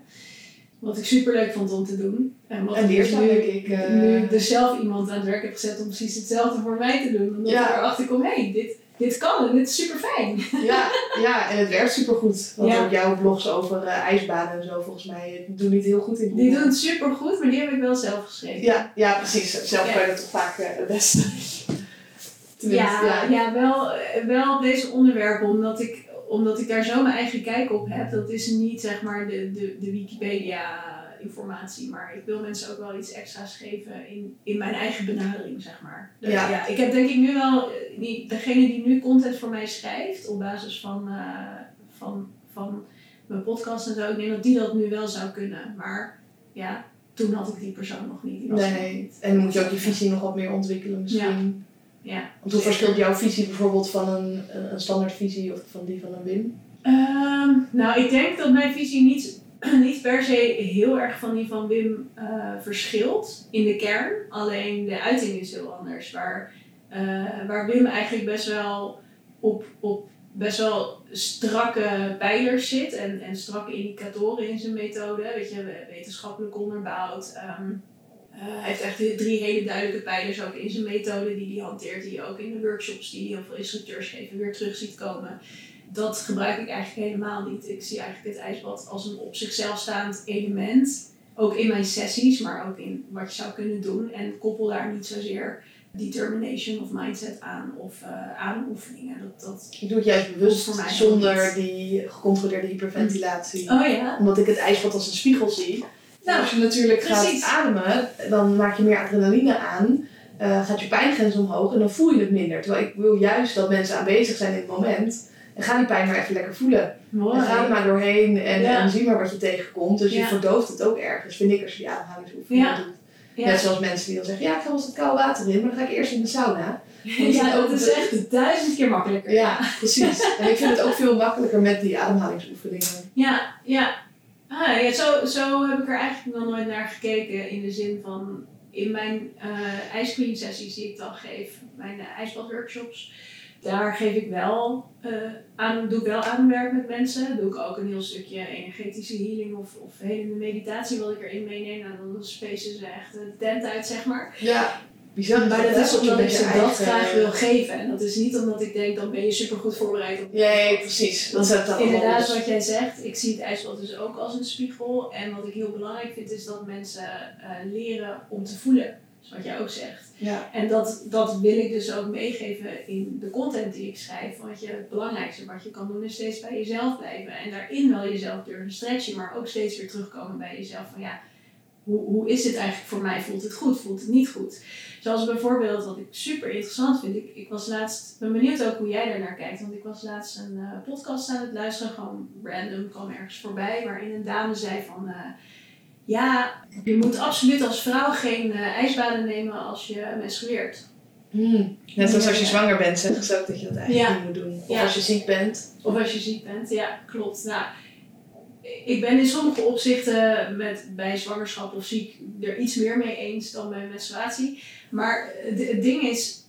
Wat ik super leuk vond om te doen. En wat En ik dus nu, ik, eh. nu dus zelf iemand aan het werk heb gezet om precies hetzelfde voor mij te doen. Omdat Ja. ik erachter kom, hé, hey, dit, dit kan en dit is super fijn. Ja, ja, en het werkt supergoed. Want Ja. ook jouw blogs over ijsbanen en zo, volgens mij, doen niet heel goed in Die doen het super goed, maar die heb ik wel zelf geschreven. Ja, ja, precies. Zelf Ja. kan je dat toch vaak het beste. Tenminste, Ja, ja. wel, wel op deze onderwerpen, omdat ik, omdat ik daar zo mijn eigen kijk op heb. Dat is niet zeg maar de, de, de Wikipedia-informatie, maar ik wil mensen ook wel iets extra's geven in, in mijn eigen benadering, zeg maar. Dus, Ja. ja. ik heb denk ik nu wel, eh, die, degene die nu content voor mij schrijft, op basis van, eh, van, van mijn podcast en zo, ik denk dat die dat nu wel zou kunnen. Maar ja, toen had ik die persoon nog niet. Nog Nee, niet. en dan moet je ook je visie nog wat meer ontwikkelen misschien. Ja. Want hoe verschilt jouw visie bijvoorbeeld van een, een een standaardvisie of van die van een Wim? Ehm, nou, ik denk dat mijn visie niet, niet per se heel erg van die van Wim eh, verschilt in de kern. Alleen de uiting is heel anders. Waar, eh, waar Wim eigenlijk best wel op, op best wel strakke pijlers zit en, en strakke indicatoren in zijn methode. Weet je, wetenschappelijk onderbouwd. Ehm, eh, hij heeft echt drie hele duidelijke pijlers ook in zijn methode die hij hanteert, die je ook in de workshops die heel veel instructeurs geven weer terug ziet komen. Dat gebruik ik eigenlijk helemaal niet. Ik zie eigenlijk het ijsbad als een op zichzelf staand element. Ook in mijn sessies, maar ook in wat je zou kunnen doen. En koppel daar niet zozeer determination of mindset aan of eh aan oefeningen. Dat, dat... Ik doe het juist bewust Voor mij zonder die gecontroleerde hyperventilatie. Oh ja? Omdat ik het ijsbad als een spiegel zie. Nou, als je natuurlijk precies. gaat ademen, dan maak je meer adrenaline aan. eh, gaat je pijngrens omhoog en dan voel je het minder. Terwijl ik wil juist dat mensen aanwezig zijn in het moment. En ga die pijn maar even lekker voelen. Mooi. En ga er maar doorheen en, Ja. en zie maar wat je tegenkomt. Dus je verdooft het ook ergens, vind ik, als je die ademhalingsoefeningen Ja. doet. Ja. Net zoals mensen die dan zeggen, ja, ik ga wel eens het koude water in, maar dan ga ik eerst in de sauna. ja, dat is echt duizend keer makkelijker. Ja, precies. En ik vind het ook veel makkelijker met die ademhalingsoefeningen. Ja, ja. Ah, ja zo, zo heb ik er eigenlijk nog nooit naar gekeken. In de zin van, in mijn eh ice cream sessies die ik dan geef, mijn uh, ijsbadworkshops. Daar geef ik wel, uh, aan, doe ik wel ademwerk met mensen. Doe ik ook een heel stukje energetische healing of, of helende meditatie wat ik erin meeneem. Nou, dan spacen ze echt de tent uit, zeg maar. Ja. Bizar, maar dat is omdat ik ze dat graag wil geven. En dat is niet omdat ik denk, dan ben je super goed voorbereid op Nee, precies. Dat is het Inderdaad, wat jij zegt. Ik zie het ijsbad dus ook als een spiegel. En wat ik heel belangrijk vind, is dat mensen uh, leren om te voelen. Wat jij ook zegt. Ja. En dat, dat wil ik dus ook meegeven in de content die ik schrijf. Want je, het belangrijkste wat je kan doen is steeds bij jezelf blijven. En daarin wel jezelf durven stretchen, maar ook steeds weer terugkomen bij jezelf. Van ja, hoe, hoe is dit eigenlijk voor mij? Voelt het goed? Voelt het niet goed? Zoals bijvoorbeeld, wat ik super interessant vind. Ik, ik was laatst, ben benieuwd ook hoe jij daar naar kijkt. Want ik was laatst een uh, podcast aan het luisteren, gewoon random, kwam ergens voorbij. Waarin een dame zei van, uh, ja, je moet absoluut als vrouw geen uh, ijsbaden nemen als je menstrueert. Hmm. Net zoals als je zwanger bent, zeggen ze ook dat je dat eigenlijk Ja. niet moet doen. Of Ja. als je ziek bent. Of als je ziek bent, ja, klopt. Nou, ik ben in sommige opzichten met, bij zwangerschap of ziek er iets meer mee eens dan bij menstruatie. Maar het, ding is,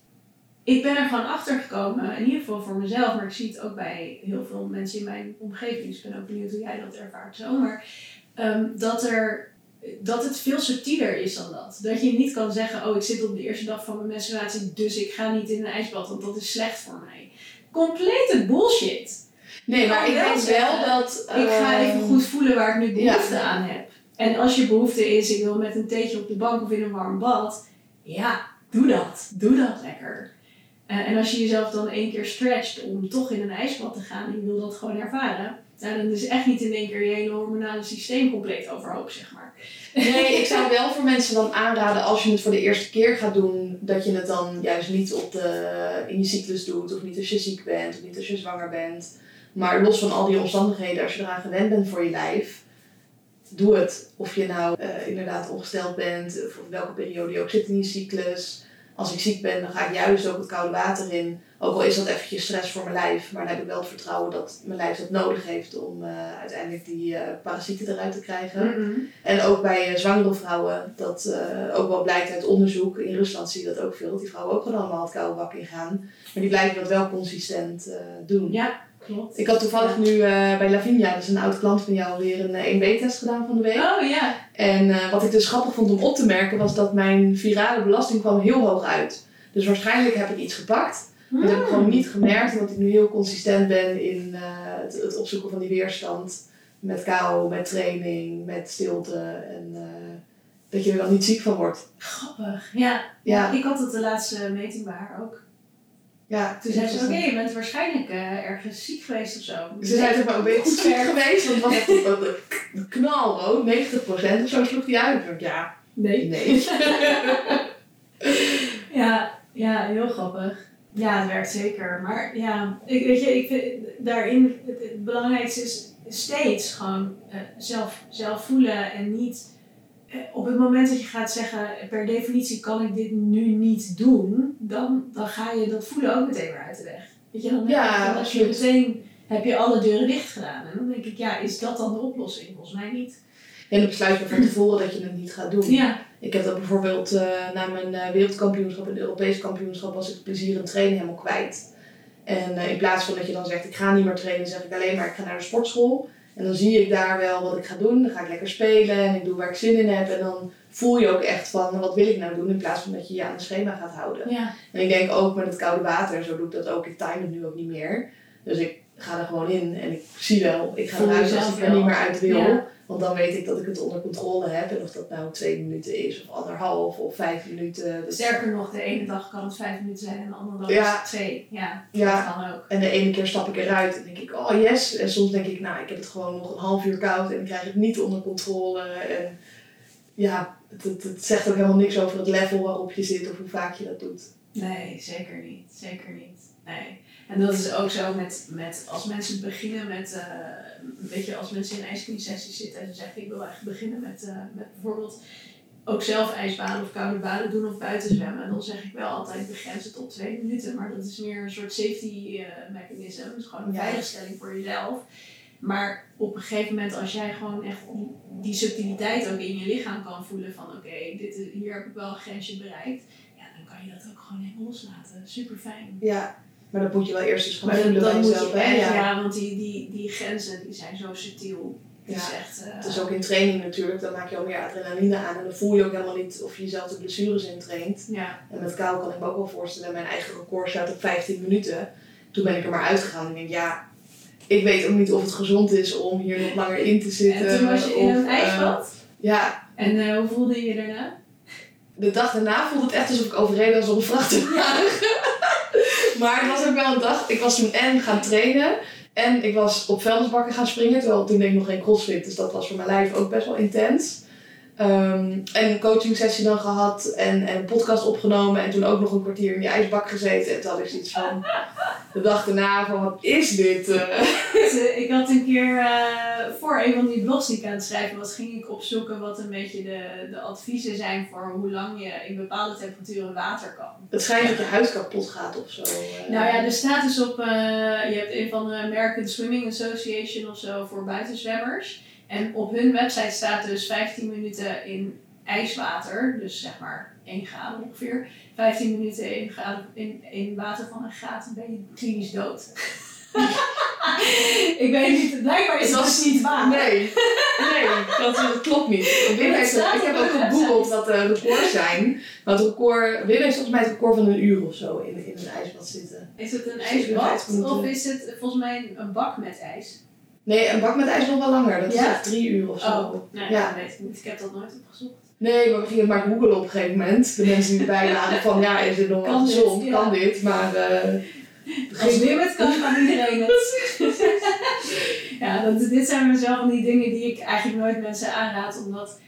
ik ben er gewoon achter gekomen, in ieder geval voor mezelf, maar ik zie het ook bij heel veel mensen in mijn omgeving. Dus ik ben ook benieuwd hoe jij dat ervaart zo. Maar ehm, dat, er, dat het veel subtieler is dan dat. Dat je niet kan zeggen, oh ik zit op de eerste dag van mijn menstruatie, dus ik ga niet in een ijsbad, want dat is slecht voor mij. Complete bullshit. Nee, maar ik denk wel dat... Ik ga ehm, even goed voelen waar ik nu behoefte ja. aan heb. En als je behoefte is, ik wil met een theetje op de bank of in een warm bad. Ja, doe dat. Doe dat lekker. Eh, en als je jezelf dan één keer stretcht om toch in een ijsbad te gaan en je wil dat gewoon ervaren. Nou, dan is echt niet in één keer je hele hormonale systeem compleet overhoop, zeg maar. Nee, ik zou wel voor mensen dan aanraden als je het voor de eerste keer gaat doen, dat je het dan juist niet op de, in je cyclus doet, of niet als je ziek bent, of niet als je zwanger bent. Maar los van al die omstandigheden, als je eraan gewend bent voor je lijf, doe het. Of je nou eh, inderdaad ongesteld bent, of welke periode je ook zit in je cyclus. Als ik ziek ben, dan ga ik juist ook het koude water in. Ook al is dat eventjes stress voor mijn lijf, maar dan heb ik wel het vertrouwen dat mijn lijf dat nodig heeft om eh, uiteindelijk die eh, parasieten eruit te krijgen. En ook bij zwangere vrouwen, dat ook wel blijkt uit onderzoek. In Rusland zie je dat ook veel, dat die vrouwen ook gewoon allemaal het koude bak ingaan. Maar die blijven dat wel consistent doen. Ja, klopt. Ik had toevallig nu eh, bij Lavinia, dat is een oud klant van jou, weer een eh, 1B-test gedaan van de week. Oh ja. En eh, wat ik dus grappig vond om op te merken, was dat mijn virale belasting kwam heel hoog uit. Dus waarschijnlijk heb ik iets gepakt. Dat heb ik gewoon niet gemerkt, omdat ik nu heel consistent ben in het, het opzoeken van die weerstand. Met kou, met training, met stilte. En dat je er dan niet ziek van wordt. Grappig. Ja. Ja. Ik had het de laatste meting bij haar ook. Ja, Toen zei ze, oké, je bent waarschijnlijk eh, ergens ziek geweest of zo. Ze zei toch maar, ben je Goed goed ziek geweest? Want het was een- een knalrood, 90% of zo sloeg die uit. Ik Ja, Nee. nee. Ja, ja, heel grappig. Ja, het werkt zeker. Maar ja, ik, weet je, ik vind daarin het, het belangrijkste is steeds gewoon eh, zelf, zelf voelen en niet op het moment dat je gaat zeggen per definitie kan ik dit nu niet doen, dan, dan ga je dat voelen ook meteen weer uit de weg. Weet je, dan, Ja, dan heb je meteen heb je alle deuren dicht gedaan. En dan denk ik, ja, is dat dan de oplossing? Volgens mij niet. En dan besluit je van tevoren dat je het niet gaat doen. Ja, Ik heb dat bijvoorbeeld eh, na mijn eh, wereldkampioenschap en Europees kampioenschap was ik het plezier in trainen helemaal kwijt. En eh, in plaats van dat je dan zegt ik ga niet meer trainen, zeg ik alleen maar ik ga naar de sportschool. En dan zie ik daar wel wat ik ga doen. Dan ga ik lekker spelen en ik doe waar ik zin in heb. En dan voel je ook echt van wat wil ik nou doen in plaats van dat je je aan een schema gaat houden. ja, En ik denk ook met het koude water, zo doe ik dat ook. Ik time het nu ook niet meer. Dus ik ga er gewoon in en ik zie wel. Ik ga eruit als ik er niet meer uit wil. Ja. Want dan weet ik dat ik het onder controle heb. En of dat nou twee minuten is, of anderhalf, of vijf minuten. Dat- Sterker nog, de ene dag kan het vijf minuten zijn en de andere dag Ja. is het twee. Ja, Ja. dat kan ook. En de ene keer stap ik eruit en denk ik, oh yes. En soms denk ik, nou, ik heb het gewoon nog een half uur koud en ik krijg het niet onder controle. En ja, het, het, het zegt ook helemaal niks over het level waarop je zit of hoe vaak je dat doet. Nee, zeker niet. Zeker niet. Nee. En dat is ook zo met, met als mensen beginnen met, eh, weet je, als mensen in ijskliesessies zitten en ze zeggen ik wil eigenlijk beginnen met, eh, met bijvoorbeeld ook zelf ijsbaden of koude baden doen of buiten zwemmen. Dan zeg ik wel altijd begrens het tot twee minuten, maar dat is meer een soort safety eh mechanism. Dus gewoon een Ja. veiligstelling voor jezelf. Maar op een gegeven moment, als jij gewoon echt die, die subtiliteit ook in je lichaam kan voelen van oké, dit hier heb ik wel een grensje bereikt. Ja, dan kan kan je dat ook gewoon helemaal loslaten. Super fijn. Ja, maar dat moet je wel eerst eens gaan voelen bij jezelf. je hè? echt, Ja. ja. want die, die, die grenzen die zijn zo subtiel. Het is echt... eh, Het is ook in training natuurlijk, dan maak je al meer adrenaline aan en dan voel je ook helemaal niet of je jezelf de blessures intraint. Ja, En met kou kan ik me ook wel voorstellen, mijn eigen record staat op 15 minuten. Toen ben ik er maar uitgegaan en ik denk, ja, ik weet ook niet of het gezond is om hier nog langer in te zitten. en toen was je in of, een eh, ja, En eh, hoe voelde je je daarna? de dag daarna voelde het echt alsof ik overreden was op een vrachtwagen. Maar het was ook wel een dag, ik was toen en gaan trainen en ik was op vuilnisbakken gaan springen. Terwijl toen deed ik nog geen crossfit, dus dat was voor mijn lijf ook best wel intens. Ehm, en een coaching sessie dan gehad en, en een podcast opgenomen en toen ook nog een kwartier in die ijsbak gezeten. En toen had ik zoiets van, de dag daarna van wat is dit? eh? Ik had een keer eh, voor een van die blogs die ik aan het schrijven was, ging ik opzoeken wat een beetje de, de adviezen zijn voor hoe lang je in bepaalde temperaturen water kan. Het schijnt dat je huid kapot gaat of zo. eh. Nou ja, er staat dus op, je hebt een van de American Swimming Association of zo voor buitenzwemmers. En op hun website staat dus 15 minuten in ijswater, dus zeg maar 1 graden ongeveer. 15 minuten in, graden, in, in water van een graad, ben je klinisch dood. ik weet niet, blijkbaar is dat dus niet waar. Nee, nee dat, dat klopt niet. Wim heeft, ik heb ook gegoogeld wat de records zijn. Het record, Wim heeft volgens mij het record van een uur of zo in, in een ijsbad zitten. Is het een 57 ijsbad of is het volgens mij een bak met ijs? Nee, een bak met ijs nog wel langer. Dat is echt drie uur of zo. Oh, nee, Ja. dat weet ik niet. Ik heb dat nooit opgezocht. Nee, maar we gingen maar googelen op een gegeven moment. De mensen die erbij van, ja, is dit nog wel gezond? ja. Kan dit? Maar eh, Als het kan, kan iedereen het. ja, dat, dit zijn wel van die dingen die ik eigenlijk nooit mensen aanraad, omdat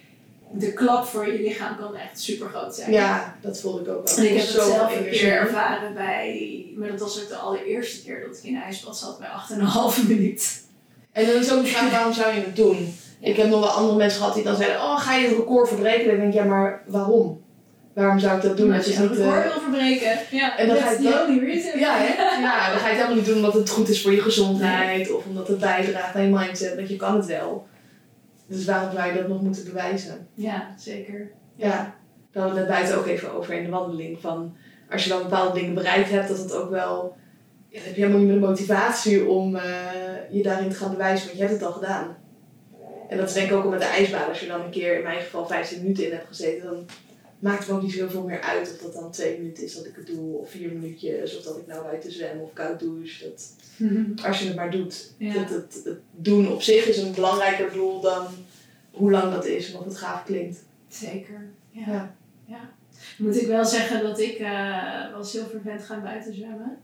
de klap voor je lichaam kan echt super groot zijn. ja, dat voelde ik ook wel. En ik heb het zelf een keer ervaren bij, maar dat was ook de allereerste keer dat ik in ijsbad zat bij 8,5 minuut. En dan is ook de vraag, waarom zou je het doen? Ik heb nog wel andere mensen gehad die dan zeiden, oh, ga je het record verbreken? En ik denk, ja, maar waarom? Waarom zou ik dat doen? Het je niet, record eh, wil verbreken. Ja, en dan ga je the dat- only reason. Ja, hè? ja, dan ga je het helemaal niet doen omdat het goed is voor je gezondheid of omdat het bijdraagt aan je mindset, want je kan het wel. Dus waarom zou je dat nog moeten bewijzen? Ja, zeker. Ja, daar hadden we het net buiten ook even over in de wandeling. Van als je dan bepaalde dingen bereikt hebt, dat het ook wel. Ja, dan heb je helemaal niet meer de motivatie om eh, je daarin te gaan bewijzen, want je hebt het al gedaan. En dat is denk ik ook al met de ijsbaan. Als je dan een keer, in mijn geval, 15 minuten in hebt gezeten, dan maakt het ook niet zoveel meer uit of dat dan twee minuten is dat ik het doe, of vier minuutjes, of dat ik nou buiten zwem of koud douche. Dat, als je het maar doet. Ja. Dat het, het doen op zich is een belangrijker doel dan hoe lang dat is en of het gaaf klinkt. Zeker. Ja. Ja. ja. Moet ik wel zeggen dat ik eh was heel vervent gaan buiten zwemmen.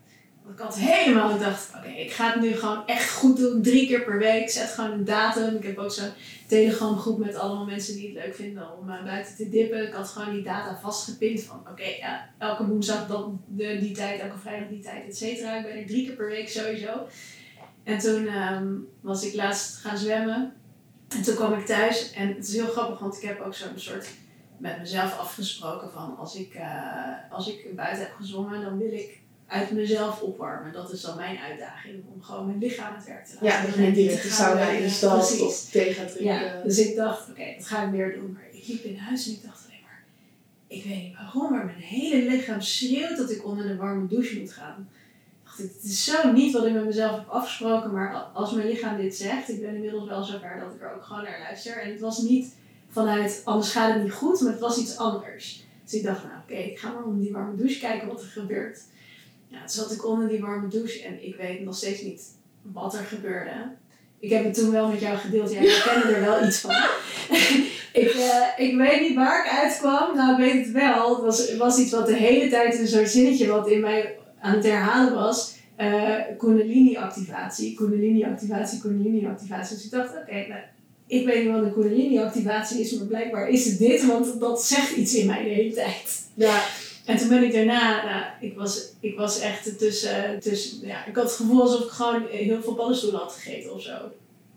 Ik had helemaal gedacht, oké, ik ga het nu gewoon echt goed doen. Drie keer per week. Zet gewoon een datum. Ik heb ook zo'n telegram groep met allemaal mensen die het leuk vinden om eh, buiten te dippen. Ik had gewoon die data vastgepind van, oké, ja, elke woensdag dan de, die tijd, elke vrijdag die tijd, et cetera. Ik ben er drie keer per week sowieso. En toen ehm, was ik laatst gaan zwemmen. En toen kwam ik thuis en het is heel grappig, want ik heb ook zo'n soort met mezelf afgesproken van als ik, eh, als ik buiten heb gezwommen, dan wil ik uit mezelf opwarmen. Dat is dan mijn uitdaging, om gewoon mijn lichaam aan het werk te laten. Ja, dat je niet direct de sauna werken. instapt Precies. of gaat drinken. Ja, dus ik dacht, oké, dat ga ik weer doen. Maar ik liep in huis en ik dacht alleen maar, ik weet niet waarom, maar mijn hele lichaam schreeuwt dat ik onder de warme douche moet gaan. Ik dacht, het is zo niet wat ik met mezelf heb afgesproken, maar als mijn lichaam dit zegt, ik ben inmiddels wel zover dat ik er ook gewoon naar luister. En het was niet vanuit, anders gaat het niet goed, maar het was iets anders. Dus ik dacht, nou oké, ik ga maar onder die warme douche kijken wat er gebeurt. Zat ik onder die warme douche en ik weet nog steeds niet wat er gebeurde. Ik heb het toen wel met jou gedeeld, jij herkende er wel iets van. ik, eh, ik weet niet waar ik uitkwam, nou ik weet het wel. Het was, was iets wat de hele tijd een soort zinnetje wat in mij aan het herhalen was. eh Kundalini-activatie, Kundalini-activatie, Kundalini-activatie. Dus ik dacht, oké, nou, ik weet niet wat een Kundalini-activatie is, maar blijkbaar is het dit, want dat zegt iets in mij de hele tijd. Ja, En toen ben ik daarna, nou, ik was, ik was echt tussen, tussen, ja, ik had het gevoel alsof ik gewoon heel veel paddenstoelen had gegeten of zo.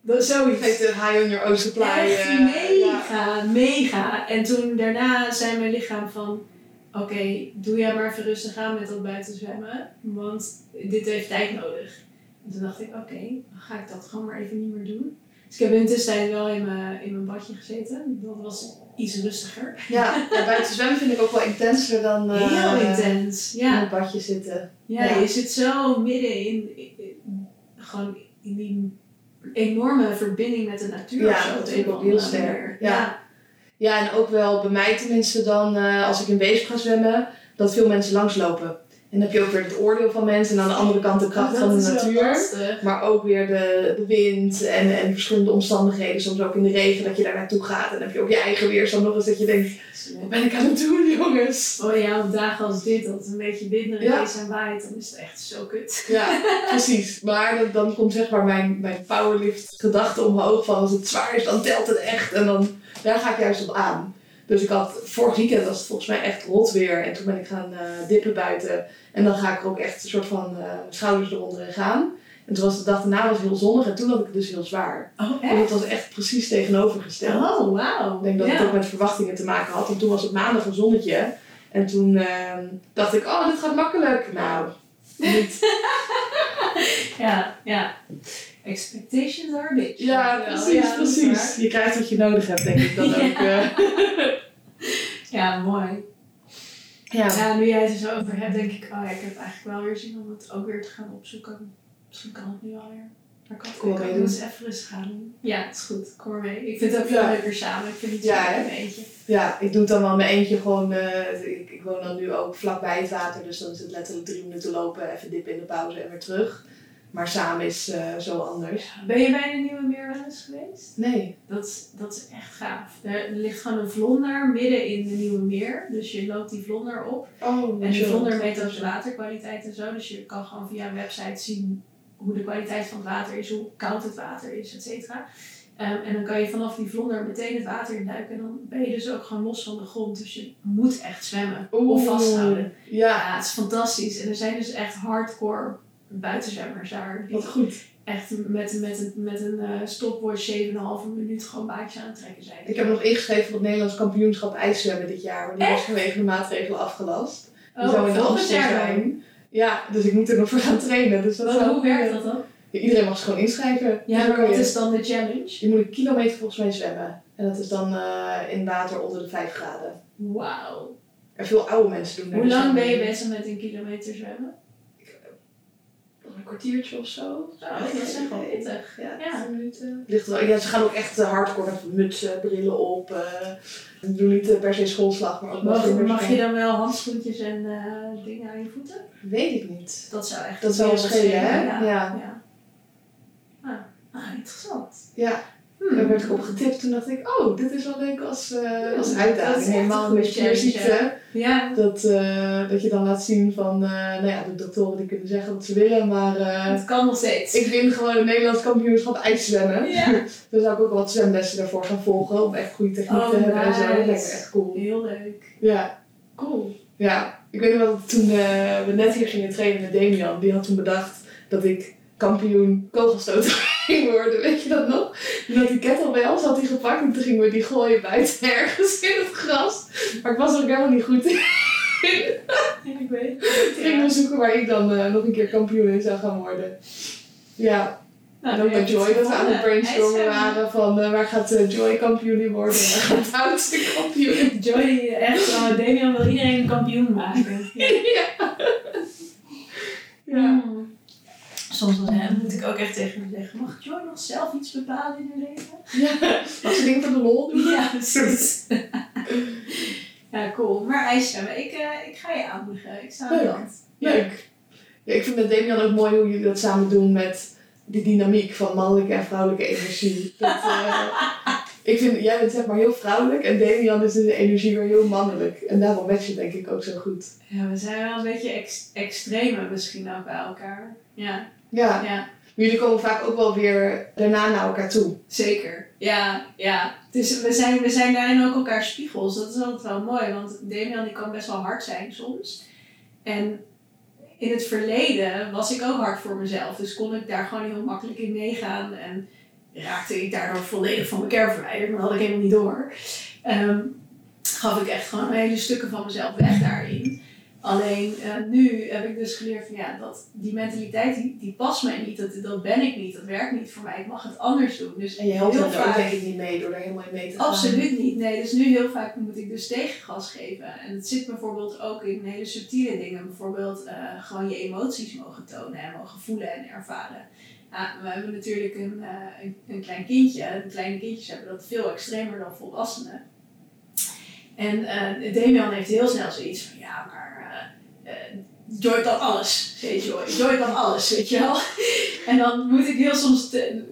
Dat is zoiets. geeft high on your own supply. Echt eh, ja. mega, mega. En toen daarna zei mijn lichaam van, oké, doe jij maar even rustig aan met dat buiten zwemmen, want dit heeft tijd nodig. En toen dacht ik, oké, dan ga ik dat gewoon maar even niet meer doen. Dus ik heb in de tussentijd wel in mijn, in mijn badje gezeten. Dat was iets rustiger. Ja, ja, buiten zwemmen vind ik ook wel intenser dan eh, Heel intens. in Ja. het badje zitten. Ja, Ja. je zit zo midden in, in- gewoon in die enorme verbinding met de natuur. Ja, zo, dat op vind ik een ook heel sterk. Ja. Ja, en ook wel bij mij tenminste dan, eh, als ik in Weesp ga zwemmen, dat veel mensen langslopen. En dan heb je ook weer het oordeel van mensen en aan de andere kant de kracht van de natuur. Maar ook weer de, de wind en, en verschillende omstandigheden. Soms ook in de regen dat je daar naartoe gaat. En dan heb je ook je eigen weerstand nog eens dat je denkt, wat ben ik aan het doen jongens? Oh ja, op dagen als dit, dat het een beetje winderig Ja. is en waait, dan is het echt zo kut. Ja, precies. Maar dan, dan komt zeg maar mijn, mijn powerlift gedachte omhoog van als het zwaar is, dan telt het echt. En dan, daar ga ik juist op aan. Dus ik had, vorig weekend was het volgens mij echt rot weer. En toen ben ik gaan eh, dippen buiten. En dan ga ik er ook echt een soort van eh, schouders eronder in gaan. En toen was de dag daarna was heel zonnig en toen had ik het dus heel zwaar. Oh, En dat was echt precies tegenovergesteld. Oh, wauw. Ik denk dat ja. het ook met verwachtingen te maken had. Want toen was het maandag een zonnetje. En toen ehm, dacht ik, oh, dit gaat makkelijk. Nou, niet. Ja, ja. Expectations are a bitch. Ja, precies, ja, precies. waar. Je krijgt wat je nodig hebt, denk ik dan ook. Ja. eh. Ja, mooi. ja. Ja, nu jij het er zo over hebt, denk ik, oh ja, ik heb eigenlijk wel weer zin om het ook weer te gaan opzoeken. Misschien kan het nu alweer. Maar ik ik kan mee het eens even rustig gaan doen. Ja, het is goed. Kom maar mee. Ik vind het ook Ja. veel leuker samen. Ik vind het Ja, hè? in mijn eentje. ja, ik doe het dan wel in mijn eentje gewoon. eh, ik, ik woon dan nu ook vlakbij het water, dus dan is het letterlijk drie minuten lopen, even dippen in de pauze en weer terug. Maar samen is eh, zo anders. Ben je bij de Nieuwe Meer wel eens geweest? Nee. Dat is, dat is echt gaaf. Er, ligt gewoon een vlonder midden in de Nieuwe Meer. Dus je loopt die vlonder op. Oh, En die vlonder meet ook de waterkwaliteit en zo. Dus je kan gewoon via een website zien hoe de kwaliteit van het water is, hoe koud het water is, et cetera. Ehm, en dan kan je vanaf die vlonder meteen het water induiken. En dan ben je dus ook gewoon los van de grond. Dus je moet echt zwemmen of vasthouden. Ja, Ja, het is fantastisch. En er zijn dus echt hardcore buitenzwemmers daar. Die wat goed. echt met, met, een- met een eh stopwatch 7,5 minuut gewoon baantjes aan het trekken zijn. Ik heb nog ingeschreven voor het Nederlands kampioenschap ijszwemmen dit jaar, maar die was vanwege de maatregelen afgelast. Die oh, zou in de volgend jaar zijn. Ja, dus ik moet er nog voor gaan trainen. Dus dat zou- hoe werkt dat dan? Ja, iedereen mag zich gewoon inschrijven. Ja, Dus maar wat je, is dan de challenge? je moet een kilometer volgens mij zwemmen. En dat is dan eh, in water onder de 5 graden. Wauw. En veel oude mensen doen daar Hoe dus lang ben je bezig met een kilometer zwemmen? Een kwartiertje of zo. Oh, dat is echt wel pittig. Ja, Ja. 10 minuten. Ligt wel. Ja, ze gaan ook echt eh, hardcore met mutsen, brillen op. eh ze doen niet eh, per se schoolslag, maar ook Mag, mag je dan wel handschoentjes en eh, dingen aan je voeten? Weet ik niet. Dat zou echt Dat zou schelen, hè? Ja. Ja. ja. Ah, ah, interessant. Ja, Hmm. daar werd ik op getipt. Toen dacht ik, oh, dit is wel leuk als, eh, als uitdaging. is Helemaal met spierziekte. Ja, Dat, eh, dat je dan laat zien van, eh, nou ja, de doktoren die kunnen zeggen wat ze willen, maar het kan nog steeds. ik win gewoon een Nederlands kampioenschap ijszwemmen. Ja. Dan zou ik ook wat zwemlessen daarvoor gaan volgen om echt goede techniek Oh, te hebben en zo. Dat lijkt me echt cool. Heel leuk. Ja, Cool. ja. Ik weet nog wel dat toen we net hier gingen trainen met Damian, die had toen bedacht dat ik kampioen kogelstoten ging worden. Weet je dat nog? Had die kettlebells had hij gepakt en toen gingen we die gooien buiten ergens in het gras. Maar ik was er ook helemaal niet goed in. Ik weet Toen gingen we zoeken waar ik dan eh, nog een keer kampioen in zou gaan worden. Ja, Nou, en ook met Joy dat we aan het brainstormen waren van eh, waar gaat eh, Joy kampioen in worden en waar gaat oudste kampioen in Joy, echt, Damian wil iedereen een kampioen maken. Ja. ja. ja. Soms dan, hè, moet ik ook echt tegen hem zeggen, mag Joy nog zelf iets bepalen in haar leven? Ja, als ze dingen van de lol doen. Ja, precies. ja, cool. Maar ijszwemmen, ik, eh, ik ga je aanmoedigen. Ik sta aan Leuk. hand. Leuk. Ja, ik vind met Damian ook mooi hoe jullie dat samen doen met die dynamiek van mannelijke en vrouwelijke energie. Dat, eh, ik vind, jij bent zeg maar heel vrouwelijk en Damian is in de energie weer heel mannelijk. En daarom match je denk ik ook zo goed. Ja, we zijn wel een beetje ex extreme misschien ook bij elkaar. Ja, Ja, ja. maar jullie komen vaak ook wel weer daarna naar elkaar toe. Zeker, ja, ja. Dus we zijn, we zijn daarin ook elkaar spiegels. Dat is altijd wel mooi, want Damian die kan best wel hard zijn soms. En in het verleden was ik ook hard voor mezelf. Dus kon ik daar gewoon heel makkelijk in meegaan. En raakte ik daardoor volledig van mijn kern verwijderd. Maar dat had ik helemaal niet door. Ehm, gaf ik echt gewoon hele stukken van mezelf weg daarin. Alleen uh, nu heb ik dus geleerd van ja, dat die mentaliteit die, die past mij niet, dat, dat ben ik niet, dat werkt niet voor mij, ik mag het anders doen. Dus en je helpt er vaak... denk ik niet mee door er helemaal in mee te gaan. Absoluut niet, nee. Dus nu heel vaak moet ik dus tegengas geven. En het zit bijvoorbeeld ook in hele subtiele dingen, bijvoorbeeld uh, gewoon je emoties mogen tonen en mogen voelen en ervaren. Ja, we hebben natuurlijk een, uh, een, een, klein kindje. En kleine kindjes hebben dat veel extremer dan volwassenen. En Damian heeft heel snel zoiets van, ja, maar Joy kan alles, zei Joy. Joy kan alles, weet je wel. en dan moet ik heel soms,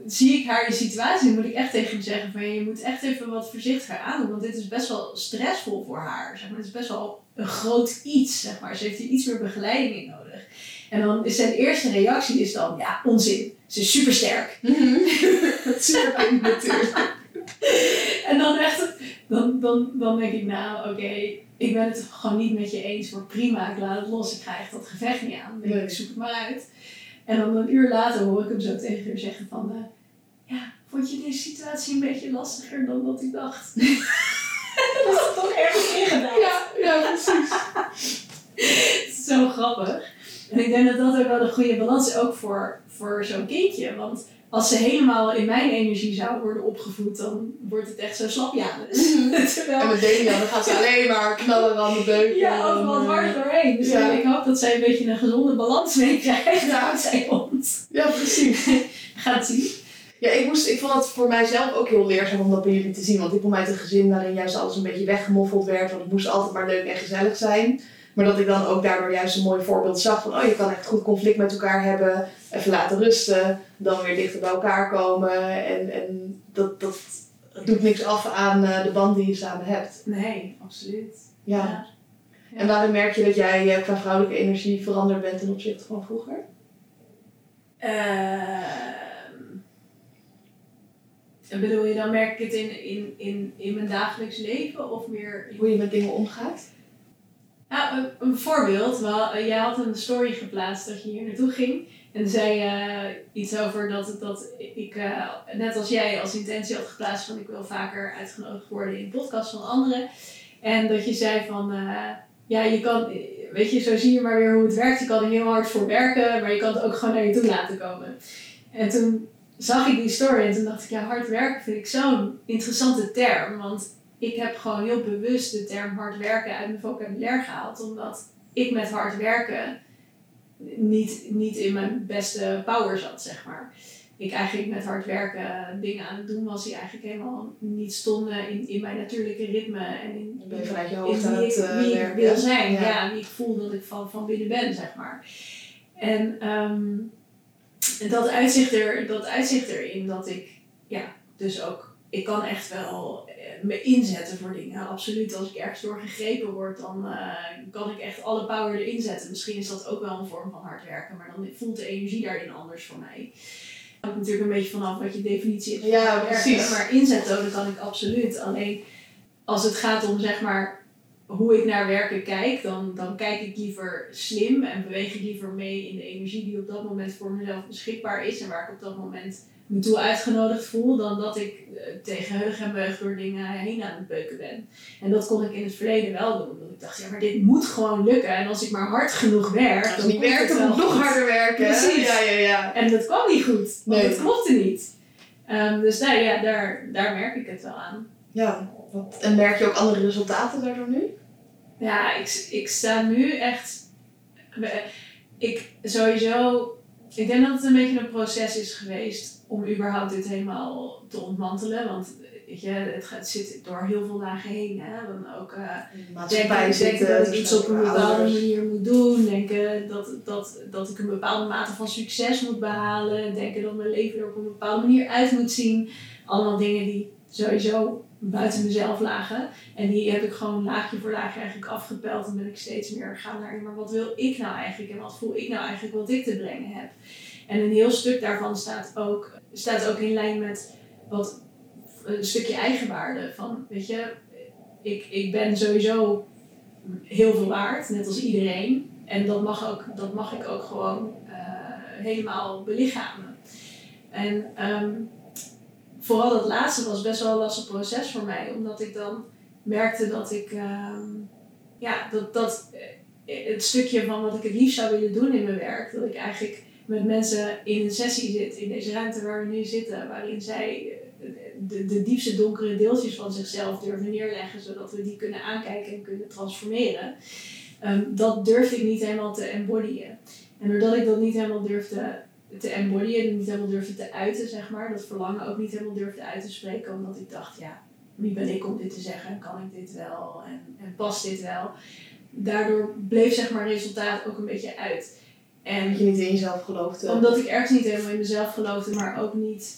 zie ik haar in situatie, dan moet ik echt tegen hem zeggen van, je moet echt even wat voorzichtiger aandoen, want dit is best wel stressvol voor haar. Zeg maar. Het is best wel een groot iets, zeg maar. Ze heeft hier iets meer begeleiding in nodig. En dan is zijn eerste reactie is dan, ja, onzin. Ze is super sterk. Dat is super natuurlijk. en dan echt, dan, dan, dan denk ik, nou oké, ik ben het gewoon niet met je eens, maar prima, ik laat het los, ik echt dat gevecht niet aan. Dan denk ik, zoek het maar uit. En dan een uur later hoor ik hem zo tegen haar zeggen van, uh, ja, vond je deze situatie een beetje lastiger dan wat ik dacht? dat is toch ergens ingedaan. Ja, ja, precies. zo grappig. En ik denk dat dat ook wel de goede balans is, ook voor, voor zo'n kindje. Want als ze helemaal in mijn energie zou worden opgevoed, dan wordt het echt zo slapjanus. Mm Terwijl... En met Damian, dan gaat ze alleen maar knallen aan de beuk. Ja, overal dwars doorheen. Dus ik hoop dat zij een beetje een gezonde balans meekrijgt ja. hond. Ja, precies. gaat zien. Ja, ik, moest, ik vond dat voor mijzelf ook heel leerzaam om dat bij jullie te zien. Want ik kom uit een gezin waarin juist alles een beetje weggemoffeld werd. Want het moest altijd maar leuk en gezellig zijn. Maar dat ik dan ook daardoor juist een mooi voorbeeld zag van, oh je kan echt goed conflict met elkaar hebben, even laten rusten, dan weer dichter bij elkaar komen. En, en dat, dat doet niks af aan uh, de band die je samen hebt. Nee, absoluut. Ja. ja. En waarom merk je dat jij uh, qua vrouwelijke energie veranderd bent ten opzichte van vroeger? Uh, bedoel je dan merk ik het in, in, in, in mijn dagelijks leven of meer... Hoe je met dingen omgaat? Nou, een, voorbeeld. Eh, jij had een story geplaatst dat je hier naartoe ging. En zei uh, iets over dat, dat ik, uh, net als jij, als intentie had geplaatst van ik wil vaker uitgenodigd worden in podcasts van anderen. En dat je zei van, ja, je kan, weet je, zo zie je maar weer hoe het werkt. Je kan er heel hard voor werken, maar je kan het ook gewoon naar je toe laten komen. En toen zag ik die story en toen dacht ik, ja, hard werken vind ik zo'n interessante term. Want ik heb gewoon heel bewust de term hard werken uit mijn vocabulaire gehaald. Omdat ik met hard werken niet, niet in mijn beste power zat, zeg maar. Ik eigenlijk met hard werken dingen aan het doen was die eigenlijk helemaal niet stonden in, in mijn natuurlijke ritme. En in, ben je vanuit je hoofd aan het uh, wie ik wil zijn, ja. wie ik voel dat ik van, van binnen ben, zeg maar. En um, dat, uitzicht er, dat uitzicht erin dat ik ja, dus ook, ik kan echt wel me inzetten voor dingen. Absoluut, als ik ergens door gegrepen word, dan uh, kan ik echt alle power erin zetten. Misschien is dat ook wel een vorm van hard werken, maar dan voelt de energie daarin anders voor mij. Het hangt natuurlijk een beetje vanaf wat je definitie is ja, precies. Maar inzetten kan ik absoluut. Alleen als het gaat om zeg maar hoe ik naar werken kijk, dan, dan kijk ik liever slim en beweeg ik liever mee in de energie die op dat moment voor mezelf beschikbaar is en waar ik op dat moment me toe uitgenodigd voel, dan dat ik uh, tegen heug en beug door dingen heen aan het beuken ben. En dat kon ik in het verleden wel doen. Omdat ik dacht, ja, maar dit moet gewoon lukken. En als ik maar hard genoeg werk, als dan niet werkt, dan moet nog harder werken. Precies. Ja, ja, ja. En dat kwam niet goed, want Nee. het klopte niet. Ehm, dus nou, ja, daar, daar merk ik het wel aan. Ja, en merk je ook andere resultaten daardoor nu? Ja, ik, ik sta nu echt. we- Ik sowieso. Ik denk dat het een beetje een proces is geweest om überhaupt dit helemaal te ontmantelen. Want je, het, gaat, zit door heel veel lagen heen. Hè? Dan ook eh, denken, zitten. denken dat ik dus iets op een bepaalde manier moet doen. Denken dat, dat, dat ik een bepaalde mate van succes moet behalen. Denken dat mijn leven er op een bepaalde manier uit moet zien. Allemaal dingen die sowieso buiten mezelf lagen. En die heb ik gewoon laagje voor laagje eigenlijk afgepeld. En ben ik steeds meer gaan naar, maar wat wil ik nou eigenlijk? En wat voel ik nou eigenlijk wat ik te brengen heb? En een heel stuk daarvan staat ook, staat ook in lijn met wat een stukje eigenwaarde. Van, weet je, ik, ik ben sowieso heel veel waard, net als iedereen. En dat mag, ook, dat mag ik ook gewoon eh, helemaal belichamen. En ehm, vooral dat laatste was best wel een lastig proces voor mij, omdat ik dan merkte dat ik, ehm, ja, dat, dat, het stukje van wat ik het liefst zou willen doen in mijn werk. Dat ik eigenlijk met mensen in een sessie zit, in deze ruimte waar we nu zitten, waarin zij eh, de, de diepste donkere deeltjes van zichzelf durven neerleggen, zodat we die kunnen aankijken en kunnen transformeren. Ehm, dat durfde ik niet helemaal te embodyen. En doordat ik dat niet helemaal durfde te embodyen en niet helemaal durfde te uiten, zeg maar, dat verlangen ook niet helemaal durfde uit te spreken, omdat ik dacht, ja, wie ben ik om dit te zeggen? Kan ik dit wel? En, en past dit wel? Daardoor bleef zeg maar resultaat ook een beetje uit. En Dat je niet in jezelf geloofde. omdat ik ergens niet helemaal in mezelf geloofde, maar ook niet.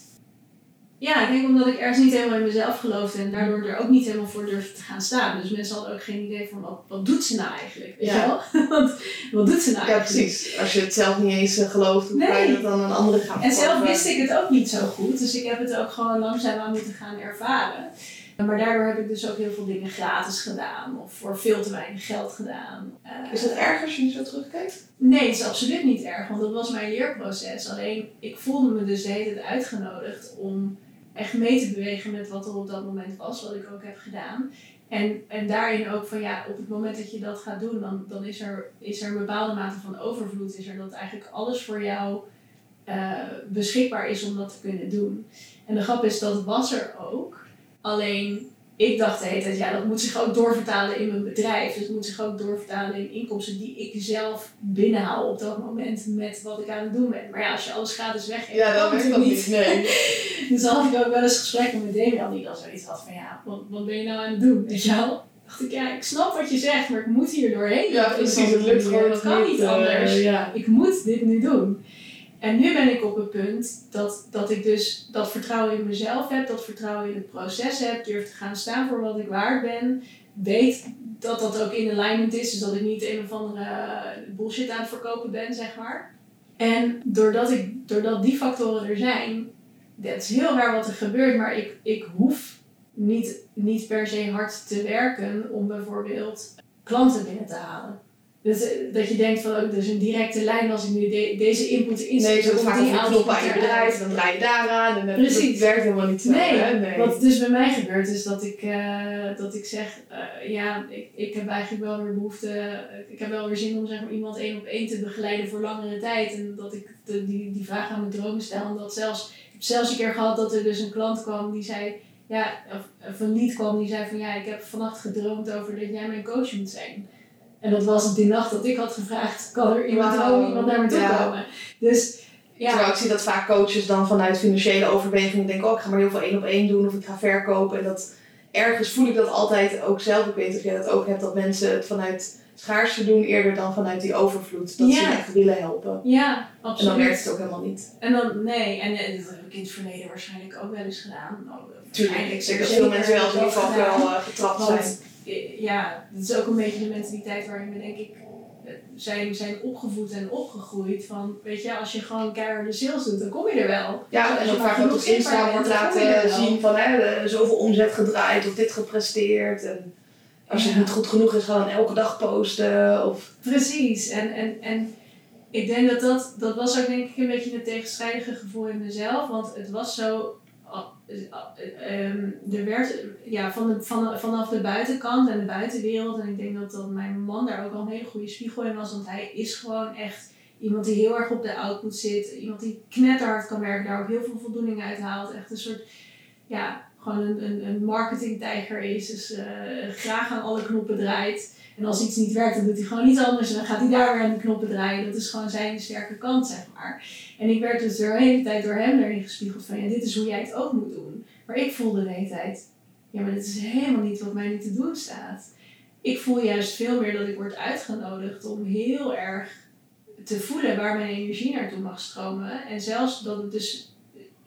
Ja, ik denk omdat ik ergens niet helemaal in mezelf geloofde en daardoor er ook niet helemaal voor durfde te gaan staan. Dus mensen hadden ook geen idee van wat, wat doet ze nou eigenlijk? Weet Ja. wel? Want wat doet ze nou Ja, eigenlijk? precies. Als je het zelf niet eens eh, gelooft, hoe kan je dat dan aan anderen gaan En zelf wist ik het ook niet zo goed, dus ik heb het ook gewoon langzaam aan moeten gaan ervaren. Maar daardoor heb ik dus ook heel veel dingen gratis gedaan of voor veel te weinig geld gedaan. Eh, Is dat erg als je nu zo terugkijkt? Nee, het is absoluut niet erg, want dat was mijn leerproces. Alleen ik voelde me dus de hele tijd uitgenodigd om echt mee te bewegen met wat er op dat moment was, wat ik ook heb gedaan. En, en daarin ook van ja, op het moment dat je dat gaat doen, dan, dan is, er, is er een bepaalde mate van overvloed. Is er dat eigenlijk alles voor jou eh, beschikbaar is om dat te kunnen doen. En de grap is, dat was er ook. Alleen ik dacht de hele tijd, ja, dat moet zich ook doorvertalen in mijn bedrijf. Dus het moet zich ook doorvertalen in inkomsten die ik zelf binnenhaal op dat moment met wat ik aan het doen ben. Maar ja, als je alles gratis weggeeft, Ja, dat kan natuurlijk ook niet. Nee. dus dan had ik ook wel eens gesprekken met Damian die dan zoiets had van ja, wat, wat ben je nou aan het doen? Weet je wel? dacht ik, ja, ik snap wat je zegt, maar ik moet hier doorheen. Ja, precies. Het lukt gewoon Het kan niet. niet eh, anders. ja. Ik moet dit nu doen. En nu ben ik op het punt dat, dat ik dus dat vertrouwen in mezelf heb, dat vertrouwen in het proces heb, durf te gaan staan voor wat ik waard ben. Weet dat dat ook in alignment is, dus dat ik niet een of andere bullshit aan het verkopen ben, zeg maar. En doordat, ik, doordat die factoren er zijn, het is heel raar wat er gebeurt, maar ik, ik hoef niet, niet per se hard te werken om bijvoorbeeld klanten binnen te halen. Dus, eh, dat je denkt van, oh, dus een directe lijn als ik nu de- deze input Nee, inzet. zo dan vaak die aan je bedrijf, dan draai je daaraan en dan Precies. dat werkt helemaal niet zo. Nee, hè? nee. Wat dus bij mij gebeurt is dat ik, eh, dat ik zeg, eh, ja, ik, ik heb eigenlijk wel weer behoefte, eh, ik heb wel weer zin om zeg maar, iemand één op één te begeleiden voor langere tijd. En dat ik de, die, die vraag aan mijn dromen stel. En dat zelfs, ik heb zelfs een keer gehad dat er dus een klant kwam die zei, ja, of, of een lied kwam die zei van ja, ik heb vannacht gedroomd over dat jij mijn coach moet zijn. En dat was die nacht dat ik had gevraagd, kan er iemand, Wauw. iemand naar me toe Ja. komen? Dus ja. Terwijl ik zie dat vaak coaches dan vanuit financiële overwegingen denken, oh ik ga maar heel veel één op één doen of ik ga verkopen. En dat ergens voel ik dat altijd ook zelf. Ik weet of jij dat ook hebt, dat mensen het vanuit schaarste doen eerder dan vanuit die overvloed. Dat ze Ja. echt willen helpen. Ja, En absoluut. dan werkt het ook helemaal niet. En dan, nee, en eh, dat heb ik in het verleden waarschijnlijk ook wel eens gedaan. Nou, Tuurlijk, ik denk dat veel mensen wel in ieder geval wel eh, getrapt zijn. Ja, dat is ook een beetje de mentaliteit waarin we denk ik eh, zijn, zijn opgevoed en opgegroeid. Van, weet je, als je gewoon keiharde sales doet, dan kom je er wel. Ja, en ook vaak op Insta zichtbaar wordt laten zien van hè, zoveel omzet gedraaid of dit gepresteerd. En als het niet goed genoeg is, dan elke dag posten. Of, Precies. En, en, en ik denk dat dat, dat was ook denk ik een beetje een tegenstrijdige gevoel in mezelf. Want het was zo... eh, ehm, er werd ja, van de, van, vanaf de buitenkant en de buitenwereld. En ik denk dat, dat mijn man daar ook al een hele goede spiegel in was. Want hij is gewoon echt iemand die heel erg op de output zit. Iemand die knetterhard kan werken. Daar ook heel veel voldoening uit haalt. Echt een soort... Ja, gewoon een, een, een marketingtijger is. Dus eh, graag aan alle knoppen draait. En als iets niet werkt, dan doet hij gewoon iets anders. En dan gaat hij daar weer aan de knoppen draaien. Dat is gewoon zijn sterke kant, zeg maar. En ik werd dus de hele tijd door hem erin gespiegeld van... Ja, dit is hoe jij het ook moet doen. Maar ik voelde de hele tijd... Ja, maar dit is helemaal niet wat mij nu te doen staat. Ik voel juist veel meer dat ik word uitgenodigd om heel erg te voelen waar mijn energie naartoe mag stromen. En zelfs dat het dus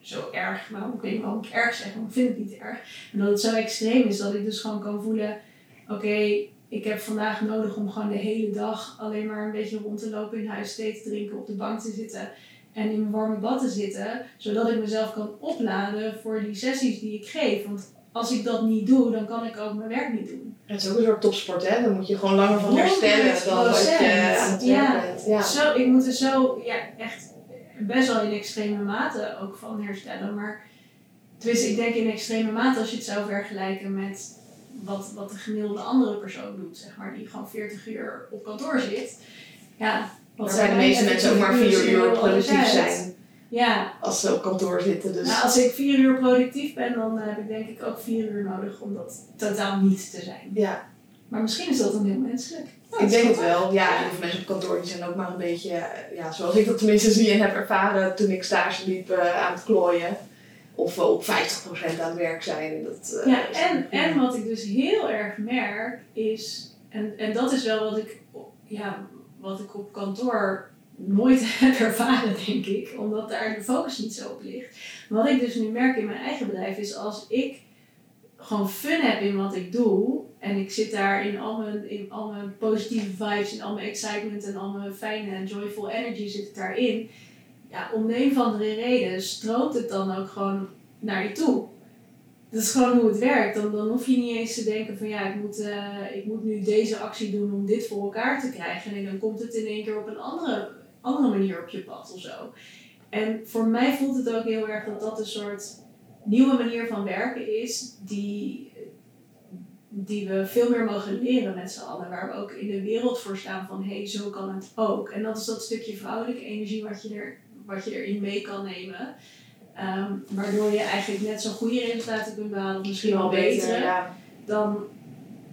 zo erg, nou ik weet niet waarom ik erg zeg, maar ik vind het niet erg. En dat het zo extreem is dat ik dus gewoon kan voelen, oké, ik heb vandaag nodig om gewoon de hele dag alleen maar een beetje rond te lopen in huis, thee te drinken, op de bank te zitten en in mijn warme bad te zitten, zodat ik mezelf kan opladen voor die sessies die ik geef. Want als ik dat niet doe, dan kan ik ook mijn werk niet doen. het is ook een soort topsport, hè? Dan moet je gewoon langer van herstellen dan dat je 100%. aan het Ja. bent. Ja. Zo, ik moet er zo, ja, echt best wel in extreme mate ook van herstellen. Maar tenminste, ik denk in extreme mate als je het zou vergelijken met wat, wat de gemiddelde andere persoon doet, zeg maar, die gewoon 40 uur op kantoor zit. Ja, wat Dat zijn de meeste mensen ook maar vier uur productief zijn Ja, als ze op kantoor zitten. Dus nou, als ik vier uur productief ben, dan heb ik denk ik ook vier uur nodig om dat totaal niet te zijn. ja, Maar misschien is dat dan heel menselijk. Nou, ik denk het wel-. Ja, heel veel mensen op kantoor die zijn ook maar een beetje, eh, ja, zoals ik dat tenminste zie en heb ervaren toen ik stage liep eh, aan het klooien. Of we op 50% aan het werk zijn. Dat, eh, Ja, en, en wat ik dus heel erg merk is, en, en dat is wel wat ik, ja, wat ik op kantoor nooit heb ervaren, denk ik, omdat daar de focus niet zo op ligt. Wat ik dus nu merk in mijn eigen bedrijf is als ik gewoon fun heb in wat ik doe en ik zit daar in al mijn, in al mijn positieve vibes, in al mijn excitement en al mijn fijne en joyful energy zit ik daarin. Ja, om de een of andere reden stroomt het dan ook gewoon naar je toe. Dat is gewoon hoe het werkt. Dan, dan hoef je niet eens te denken van ja, ik moet, eh, ik moet nu deze actie doen om dit voor elkaar te krijgen. En dan komt het in één keer op een andere, andere manier op je pad of zo. En voor mij voelt het ook heel erg dat dat een soort nieuwe manier van werken is die, die we veel meer mogen leren met z'n allen. Waar we ook in de wereld voor staan van hé, hey, zo kan het ook. En dat is dat stukje vrouwelijke energie wat je, er, wat je erin mee kan nemen. Ehm, waardoor je eigenlijk net zo goede resultaten kunt behalen, of misschien wel betere, Ja. dan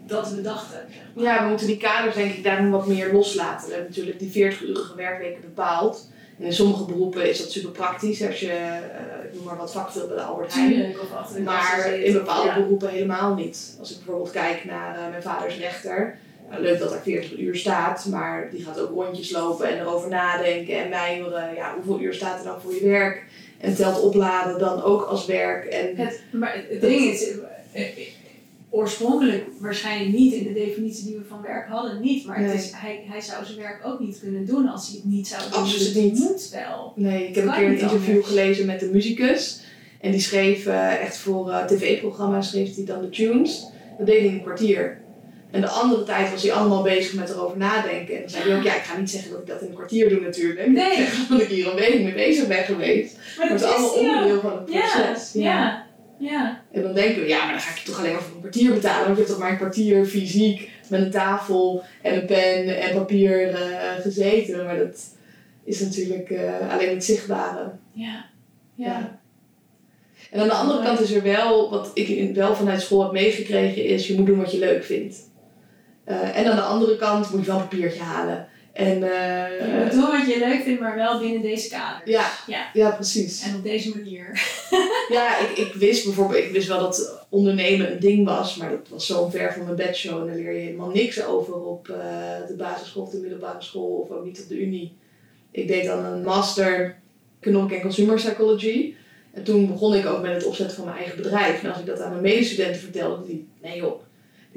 dat we dachten. ja, we moeten die kaders denk ik daarom wat meer loslaten. We hebben natuurlijk die 40-urige werkweken bepaald. En in sommige beroepen is dat super praktisch. Als je, eh, ik noem maar wat vakvult bij de Albert Heijn. Maar in bepaalde Ja. beroepen helemaal niet. Als ik bijvoorbeeld kijk naar eh, mijn vader is rechter. Nou, leuk dat er 40 uur staat, maar die gaat ook rondjes lopen en erover nadenken en mijmeren. Ja, hoeveel uur staat er dan voor je werk? En telt opladen dan ook als werk. En Het, maar het, ding is, eh, eh, oorspronkelijk waarschijnlijk niet in de definitie die we van werk hadden, niet. Maar het is, hij, hij zou zijn werk ook niet kunnen doen als hij het niet zou doen. Absoluut dus het niet. moet wel. nee, ik heb een keer een interview anders. gelezen met een muzikus. En die schreef eh, echt voor tv-programma's schreef hij dan de tunes. Dat deed hij in een kwartier. En de andere tijd was hij allemaal bezig met erover nadenken. En dan zei hij ook, ja, ik ga niet zeggen dat ik dat in een kwartier doe natuurlijk. Nee. Ik zeg dat ik hier een week mee bezig ben geweest. Maar het is allemaal ja. onderdeel van het Ja, proces. ja, ja. En dan denken we, ja, maar dan ga ik je toch alleen maar voor een kwartier betalen. Want je hebt toch maar een kwartier fysiek met een tafel en een pen en papier eh, gezeten. Maar dat is natuurlijk eh, alleen het zichtbare. ja. Ja. ja. En aan de andere kant is er wel, wat ik wel vanuit school heb meegekregen, is je moet doen wat je leuk vindt. Eh, en aan de andere kant moet je wel een papiertje halen. En eh, Je moet doen wat je leuk vindt, maar wel binnen deze kaders. ja, Ja. ja, precies. En op deze manier. Ja, ik, ik wist bijvoorbeeld, ik wist wel dat ondernemen een ding was, maar dat was zo ver van mijn bedshow en daar leer je helemaal niks over op eh, de basisschool of de middelbare school of ook niet op de unie. Ik deed dan een master Economic and Consumer Psychology. En toen begon ik ook met het opzetten van mijn eigen bedrijf. En als ik dat aan mijn medestudenten vertelde, die, nee joh,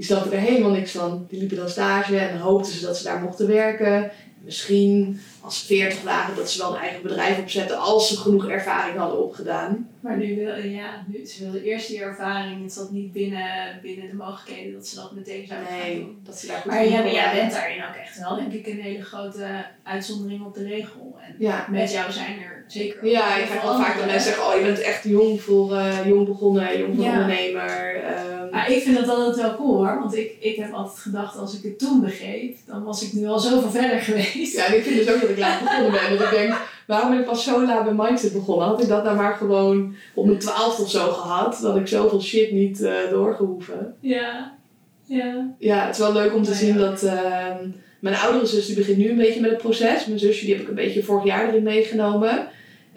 die snapten er helemaal niks van. Die liepen dan stage en hoopten ze dat ze daar mochten werken. Misschien als ze 40 waren dat ze wel een eigen bedrijf opzetten als ze genoeg ervaring hadden opgedaan. Maar nu wil ja, nu, ze wilden eerst die ervaring. Het zat niet binnen, binnen de mogelijkheden dat ze dat meteen zouden gaan Nee, doen. dat ze daar goed Maar in jij, waren. jij bent daarin ook echt wel, denk ik, een hele grote uitzondering op de regel. En Ja. met jou zijn er zeker ook Ja, ik krijg wel vaak dat mensen zeggen, oh je bent echt jong voor eh, jong begonnen, jong voor Ja. ondernemer. Ehm, Maar ik vind dat altijd wel cool hoor, want ik, ik heb altijd gedacht als ik het toen begreep, dan was ik nu al zoveel verder geweest. ja, ik vind dus ook dat ik laat begonnen ben. Dat ik denk, waarom ben ik pas zo laat bij Mindset begonnen? Had ik dat nou maar gewoon op mijn twaalfde of zo gehad, dat ik zoveel shit niet eh doorgehoeven. Ja, ja. Ja, het is wel leuk om te Ja, zien ja. dat ehm, mijn oudere zus die begint nu een beetje met het proces. Mijn zusje die heb ik een beetje vorig jaar erin meegenomen.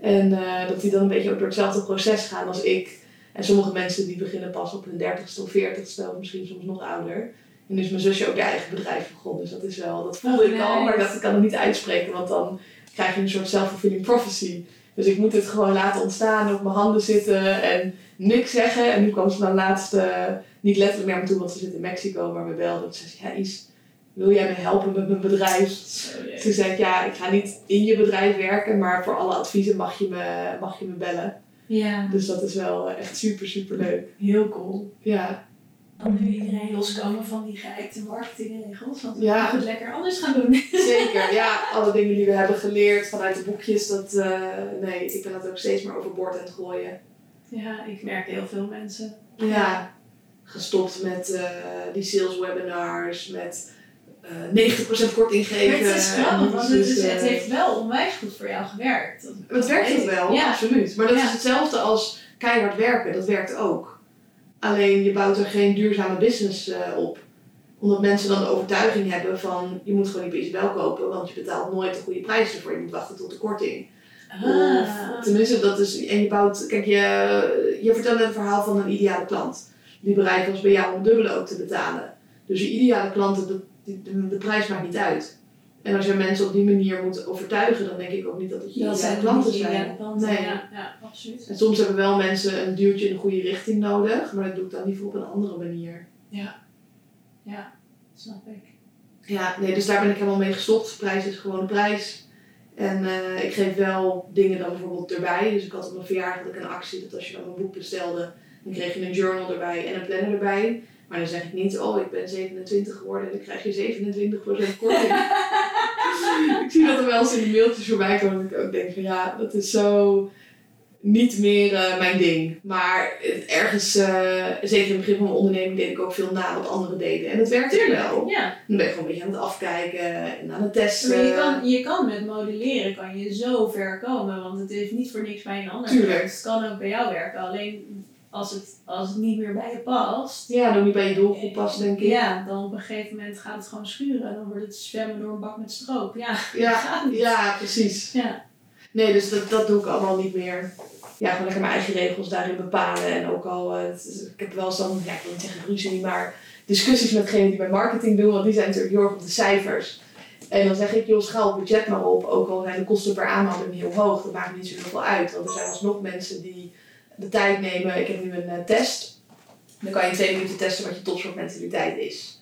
En eh, dat die dan een beetje ook door hetzelfde proces gaan als ik. En sommige mensen die beginnen pas op hun dertigste of veertigste of misschien soms nog ouder. En nu is mijn zusje ook haar eigen bedrijf begonnen. Dus dat is wel, dat voelde ik al, maar dat ik kan het niet uitspreken. Want dan krijg je een soort self-fulfilling prophecy. Dus ik moet het gewoon laten ontstaan, op mijn handen zitten en niks zeggen. En nu kwam ze dan laatst, eh, niet letterlijk naar me toe, want ze zit in Mexico, maar me belde. Toen zei ze, ja Is, wil jij me helpen met mijn bedrijf? Leuk. Toen zei ik, ja, ik ga niet in je bedrijf werken, maar voor alle adviezen mag je me, mag je me bellen. Ja, Dus dat is wel echt super, super leuk. heel cool. Ja, Dan nu iedereen loskomen van die geëikte marketingregels, want we Ja. het lekker anders gaan doen. zeker. Ja, alle dingen die we hebben geleerd vanuit de boekjes, dat, eh, nee, ik ben dat ook steeds meer overboord aan het gooien. Ja, ik merk heel veel mensen. Ja, gestopt met eh, die sales webinars, met eh 90% korting geven. Maar het is grappig, En want dus, het, is, het heeft wel onwijs goed voor jou gewerkt. Dat- Het werkt ook wel, Ja. absoluut. Maar dat Ja. is hetzelfde als keihard werken, dat werkt ook. Alleen je bouwt er geen duurzame business eh, op. Omdat mensen dan de overtuiging hebben van je moet gewoon die Isabel kopen, want je betaalt nooit de goede prijs ervoor. Je moet wachten tot de korting. Ah. Of tenminste, dat is. En je bouwt. Kijk, je, je vertelt net een verhaal van een ideale klant. Die bereid was bij jou om het dubbele ook te betalen. Dus je ideale klanten, de, de, de, de prijs maakt niet uit. En als je mensen op die manier moet overtuigen, dan denk ik ook niet dat het je Dat zijn klanten zijn. klanten. Nee. Ja, ja, absoluut. En soms hebben wel mensen een duwtje in de goede richting nodig, maar dat doe ik dan liever op een andere manier. Snap ik. Ja, nee, dus daar ben ik helemaal mee gestopt. Prijs is gewoon prijs. En eh, ik geef wel dingen dan bijvoorbeeld erbij. Dus ik had op mijn verjaardag een actie dat als je dan een boek bestelde, dan kreeg je een journal erbij en een planner erbij. Maar dan zeg ik niet, oh ik ben 27 geworden en dan krijg je 27% korting. ik zie dat er wel eens in de mailtjes voorbij komen dat ik ook denk van ja, dat is zo niet meer eh, mijn ding. Maar het- ergens, eh, zeker in het begin van mijn onderneming, deed ik ook veel na wat anderen deden. En het werkte wel. Ja, Dan ben je gewoon een beetje aan het afkijken en aan het testen. maar je kan, je kan met modelleren kan je zo ver komen, want het heeft niet voor niks bij een ander Tuurlijk. Het kan ook bij jou werken, alleen als het, als het niet meer bij je past, Ja, dan niet bij je doelgroep past, denk ik. ja, dan op een gegeven moment gaat het gewoon schuren. Dan wordt het zwemmen door een bak met stroop. Ja, ja, gaat niet. ja, precies. Ja. Nee, dus dat, dat doe ik allemaal niet meer. Ja, gewoon lekker mijn eigen regels daarin bepalen. En ook al, eh, het ik heb wel dan, ja, ik wil niet zeggen ruzie, maar discussies met degene die bij marketing doen, want die zijn natuurlijk heel erg op de cijfers. En dan zeg ik, joh, schaal het budget maar op, ook al zijn de kosten per aanmelding heel hoog, dat maakt niet zo heel veel uit. Want er zijn alsnog mensen die de tijd nemen. Ik heb nu een eh, test. Dan kan je in twee minuten testen wat je topsportmentaliteit is.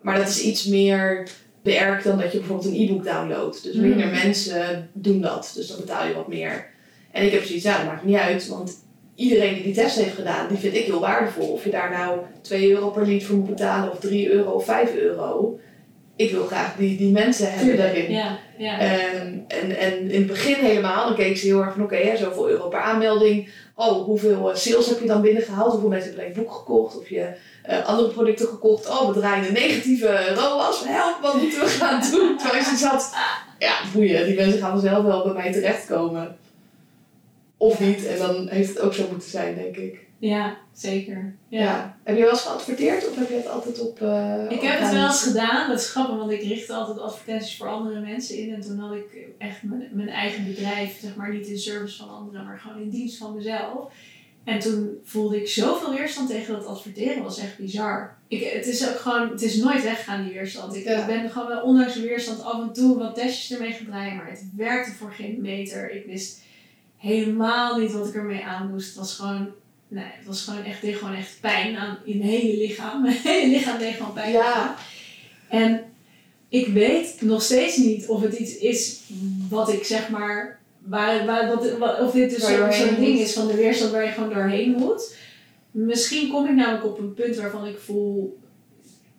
Maar dat is iets meer werk dan dat je bijvoorbeeld een e-book downloadt. Dus minder Mm. mensen doen dat, dus dan betaal je wat meer. En ik heb zoiets, ja, dat maakt niet uit, want iedereen die die test heeft gedaan, die vind ik heel waardevol. Of je daar nou 2 euro per lied voor moet betalen, of 3 euro of 5 euro. Ik wil graag die, die mensen hebben daarin. Ja, ja. Ehm, en, en in het begin helemaal, dan keek ze heel erg van oké, zoveel euro per aanmelding. Oh, hoeveel eh, sales heb je dan binnengehaald? Hoeveel mensen hebben een boek gekocht? Of je eh, andere producten gekocht? Oh, we draaien een negatieve ROAS. Help, wat moeten we gaan doen? Terwijl ze zat, ja, boeien, die mensen gaan vanzelf wel bij mij terechtkomen. Of niet, en dan heeft het ook zo moeten zijn, denk ik. Ja, zeker. Ja. ja. Heb je wel eens geadverteerd of heb je het altijd op. eh, Ik heb het wel eens gedaan, dat is grappig, want ik richtte altijd advertenties voor andere mensen in. En toen had ik echt mijn, mijn eigen bedrijf, zeg maar niet in service van anderen, maar gewoon in dienst van mezelf. En toen voelde ik zoveel weerstand tegen dat adverteren, was echt bizar. Ik, het is ook gewoon, het is nooit weggegaan die weerstand. Ik Ja. ben gewoon wel ondanks de weerstand af en toe wat testjes ermee gedraaid, maar het werkte voor geen meter. Ik wist helemaal niet wat ik ermee aan moest. Het was gewoon, nee, het was gewoon echt, deed gewoon echt pijn aan, in mijn hele lichaam. Mijn hele lichaam deed gewoon pijn. Ja. En ik weet nog steeds niet of het iets is wat ik zeg maar. Waar, waar, wat, of dit dus zo'n ding is van de weerstand waar je gewoon doorheen moet. Misschien kom ik namelijk op een punt waarvan ik voel.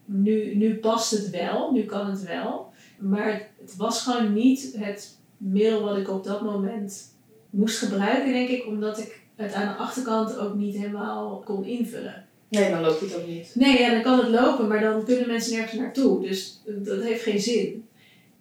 Nu, nu past het wel, nu kan het wel. Maar het was gewoon niet het middel wat ik op dat moment moest gebruiken, denk ik, omdat ik het aan de achterkant ook niet helemaal kon invullen. Nee, dan loopt het ook niet. Nee, ja, dan kan het lopen, maar dan kunnen mensen nergens naartoe. Dus dat heeft geen zin.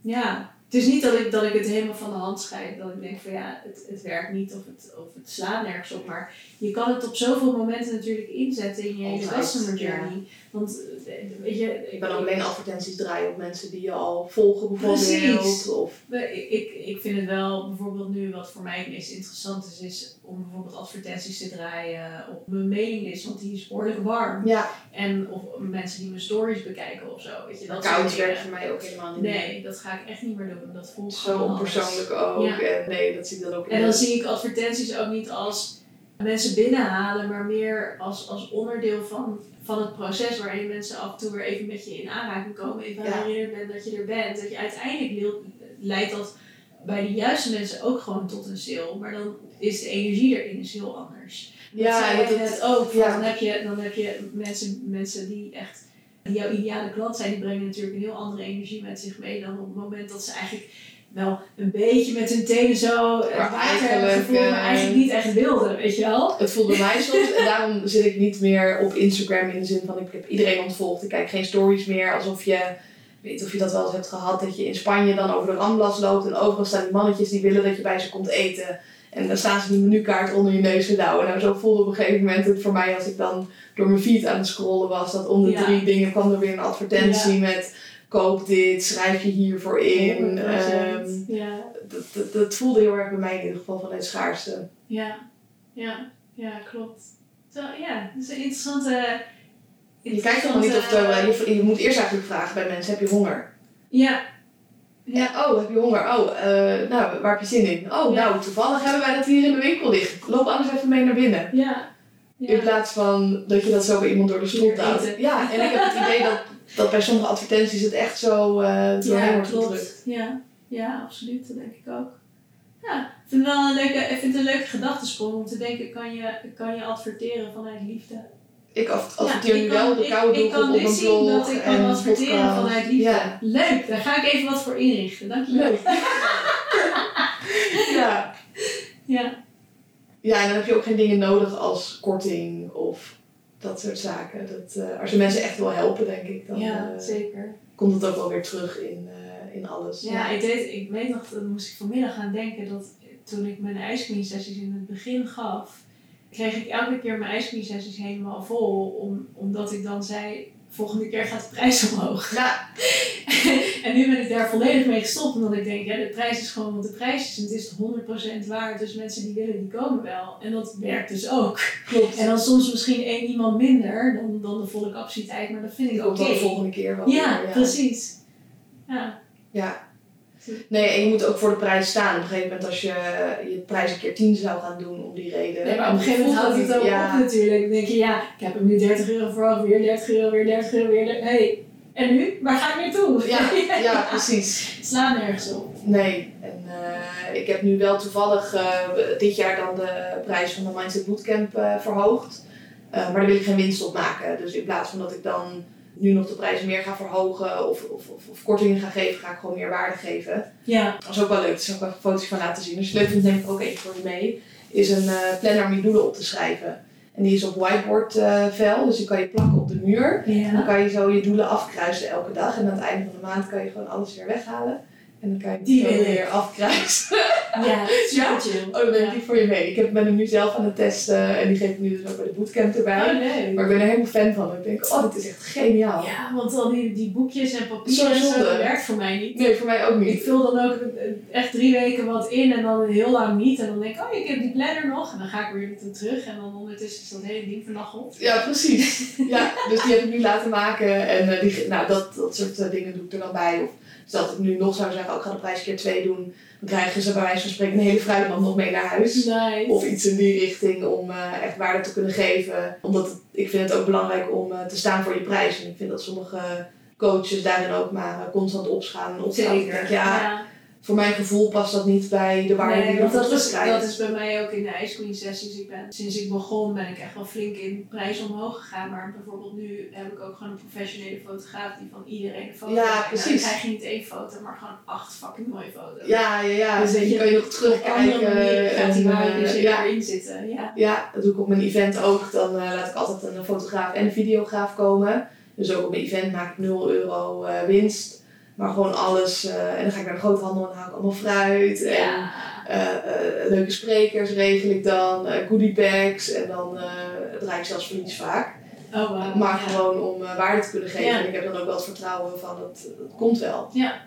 Ja, het is niet dat ik, dat ik het helemaal van de hand scheid. Dat ik denk van ja, het, het werkt niet of het, of het slaat nergens op. Maar je kan het op zoveel momenten natuurlijk inzetten in je hele customer ja. Want eh, weet je, kan ook alleen advertenties draaien op mensen die je al volgen bijvoorbeeld. Precies. Of, Ik, ik, ik vind het wel bijvoorbeeld nu wat voor mij het meest interessant is, is om bijvoorbeeld advertenties te draaien op mijn mailinglist, want die is behoorlijk warm. ja, En of mensen die mijn stories bekijken of zo. Weet je, dat koud werkt voor mij ook helemaal niet. Nee, dat ga ik echt niet meer doen. Dat voelt Zo onpersoonlijk ook. Ja. En nee, dat zie ik dan ook En dan zie ik advertenties ook niet als mensen binnenhalen, maar meer als, als onderdeel van, van het proces waarin mensen af en toe weer even met je in aanraking komen, even Ja. herinnerd bent dat je er bent. Dat je uiteindelijk leidt dat bij de juiste mensen ook gewoon tot een sale, maar dan is de energie erin is heel anders. Dat Ja, dat het- ook. ja. Dan heb je, dan heb je mensen, mensen die echt die jouw ideale klant zijn, die brengen natuurlijk een heel andere energie met zich mee dan op het moment dat ze eigenlijk wel een beetje met hun tenen zo het Maar water hebben gevoeld, maar eh, eigenlijk niet echt wilden, weet je wel? Het voelde mij soms en daarom zit ik niet meer op Instagram in de zin van ik heb iedereen ontvolgd. Ik kijk geen stories meer alsof je, weet of je dat wel eens hebt gehad, dat je in Spanje dan over de Ramblas loopt en overal staan die mannetjes die willen dat je bij ze komt eten. En dan staan ze die menukaart onder je neus te douwen. Nou, zo voelde op een gegeven moment het voor mij als ik dan door mijn feed aan het scrollen was. Dat om de Ja. drie dingen kwam er weer een advertentie met koop dit, schrijf je hiervoor in. 100%. Ehm, ja. dat, dat, dat voelde heel erg bij mij in ieder geval van het schaarste. Ja, ja, ja, klopt. Zo, ja, dat is een interessante... Je kijkt toch niet of interessante- je, je moet eerst eigenlijk vragen bij mensen, heb je honger? Ja. Ja. Ja. Oh, heb je honger? Oh, eh, nou, waar heb je zin in? Oh, Ja. nou, toevallig hebben wij dat hier in de winkel liggen. Loop anders even mee naar binnen. Ja. In plaats van dat je dat zo bij iemand door de strot houdt. Ja, en ik heb het idee dat, dat bij sommige advertenties het echt zo eh doorheen wordt gedrukt. Ja. ja, absoluut. Dat denk ik ook. Ja, ik vind het wel een leuke, ik vind het een leuke gedachtesprong om te denken, kan je, kan je adverteren vanuit liefde? Ik ad- adverteer nu ik wel de ik- koude Ik kan op nu mijn zien blog dat ik kan en adverteren podcast. vanuit liefde. Ja. Leuk, daar ga ik even wat voor inrichten. Dankjewel. Leuk. ja. Ja, Ja, en dan heb je ook geen dingen nodig als korting of dat soort zaken. Dat, eh, als je mensen echt wil helpen, denk ik, dan ja eh, zeker. komt het ook wel weer terug in, eh, in alles. Ja, ik, deed, ik weet nog, dat moest ik vanmiddag aan denken dat toen ik mijn ijscream sessies in het begin gaf, kreeg ik elke keer mijn ijscream sessies helemaal vol, om, omdat ik dan zei, volgende keer gaat de prijs omhoog. Ja, en nu ben ik daar volledig mee gestopt, omdat ik denk, ja, de prijs is gewoon wat de prijs is en het is 100% waard, dus mensen die willen, die komen wel. En dat werkt dus ook. klopt. En dan soms misschien één iemand minder dan, dan de volle capaciteit, maar dat vind ik oké. dan de volgende keer wel Ja, weer, precies. Ja. Ja. Nee, en je moet ook voor de prijs staan. Op een gegeven moment als je je prijs een keer 10 zou gaan doen om die reden. Nee, maar op een gegeven moment houdt het ook ja, op natuurlijk. Dan denk je, ja, ik heb hem nu 30 euro voor weer 30 euro, weer 30 euro, weer 30 hey, en nu? Waar ga ik naartoe? Ja, ja, precies. Slaat nergens op. Nee, en eh, ik heb nu wel toevallig eh, dit jaar dan de prijs van de Mindset Bootcamp eh, verhoogd. Eh, maar daar wil ik geen winst op maken. Dus in plaats van dat ik dan nu nog de prijs meer ga verhogen of, of, of, of kortingen ga geven, ga ik gewoon meer waarde geven. Ja. Dat is ook wel leuk, daar zal ik wel even foto's van laten zien. Als je het leuk vindt, neem ik ook eentje voor je mee. Is een eh, planner om je doelen op te schrijven. En die is op whiteboard eh, vel, dus die kan je plakken op de muur. Dan kan je zo je doelen afkruisen elke dag. En aan het einde van de maand kan je gewoon alles weer weghalen. En dan kan je Die ik. weer afkruisen. Ja, super chill. Oh, dan neem ik Ja. die voor je mee. Ik heb, ben hem nu zelf aan het testen en die geef ik nu dus ook bij de bootcamp erbij. Oh, leuk. Maar ik ben er helemaal fan van. Ik denk, oh, dit is echt geniaal. Ja, want al die, die boekjes en papieren en Zo dat werkt voor mij niet. Nee, voor mij ook Ik niet. vul dan ook echt drie weken wat in en dan heel lang niet. En dan denk ik, oh, ik heb die planner nog. En dan ga ik weer naartoe terug. En dan ondertussen is dat hele ding vernacheld. Ja, precies. Ja, dus die heb ik nu laten maken. En eh, die, nou, dat, dat soort eh, dingen doe ik er dan bij. Of stel dat ik nu nog zou zeggen, ook ik ga de prijs keer twee doen. Dan krijgen ze bij wijze van spreken een hele fruitmand nog mee naar huis. Nice. Of iets in die richting om eh, echt waarde te kunnen geven. Omdat het- ik vind het ook belangrijk om eh, te staan voor je prijs. En ik vind dat sommige coaches daarin ook maar eh, constant opstaan en. Ik denk, Zeker. ja, voor mijn gevoel past dat niet bij de waarde die Nee, ervoor dat is, dat is bij mij ook in de Ice sessies. Ik ben, sinds ik begon ben ik echt wel flink in prijs omhoog gegaan. Maar bijvoorbeeld nu heb ik ook gewoon een professionele fotograaf die van iedereen een foto Ja. Nou, precies. dan krijg je niet één foto, maar gewoon acht fucking mooie foto's. Ja, ja, ja. Dus Dus je, kan je nog Op andere terugkijken. manieren gaat die waarde eh, dus ja, erin zitten. Ja. Ja, dat doe ik op mijn event ook. Dan eh, laat ik altijd een fotograaf en een videograaf komen. Dus ook op mijn event maak ik 0 euro eh, winst. Maar gewoon alles. eh, en dan ga ik naar de groothandel en haal ik allemaal fruit. En Ja. eh, eh, leuke sprekers regel ik dan. goodie bags. En dan draai ik zelfs verlies vaak. Oh, wow. Maar ja. gewoon om waarde te kunnen geven. Ja. En ik heb dan ook wel het vertrouwen van het komt wel. Ja.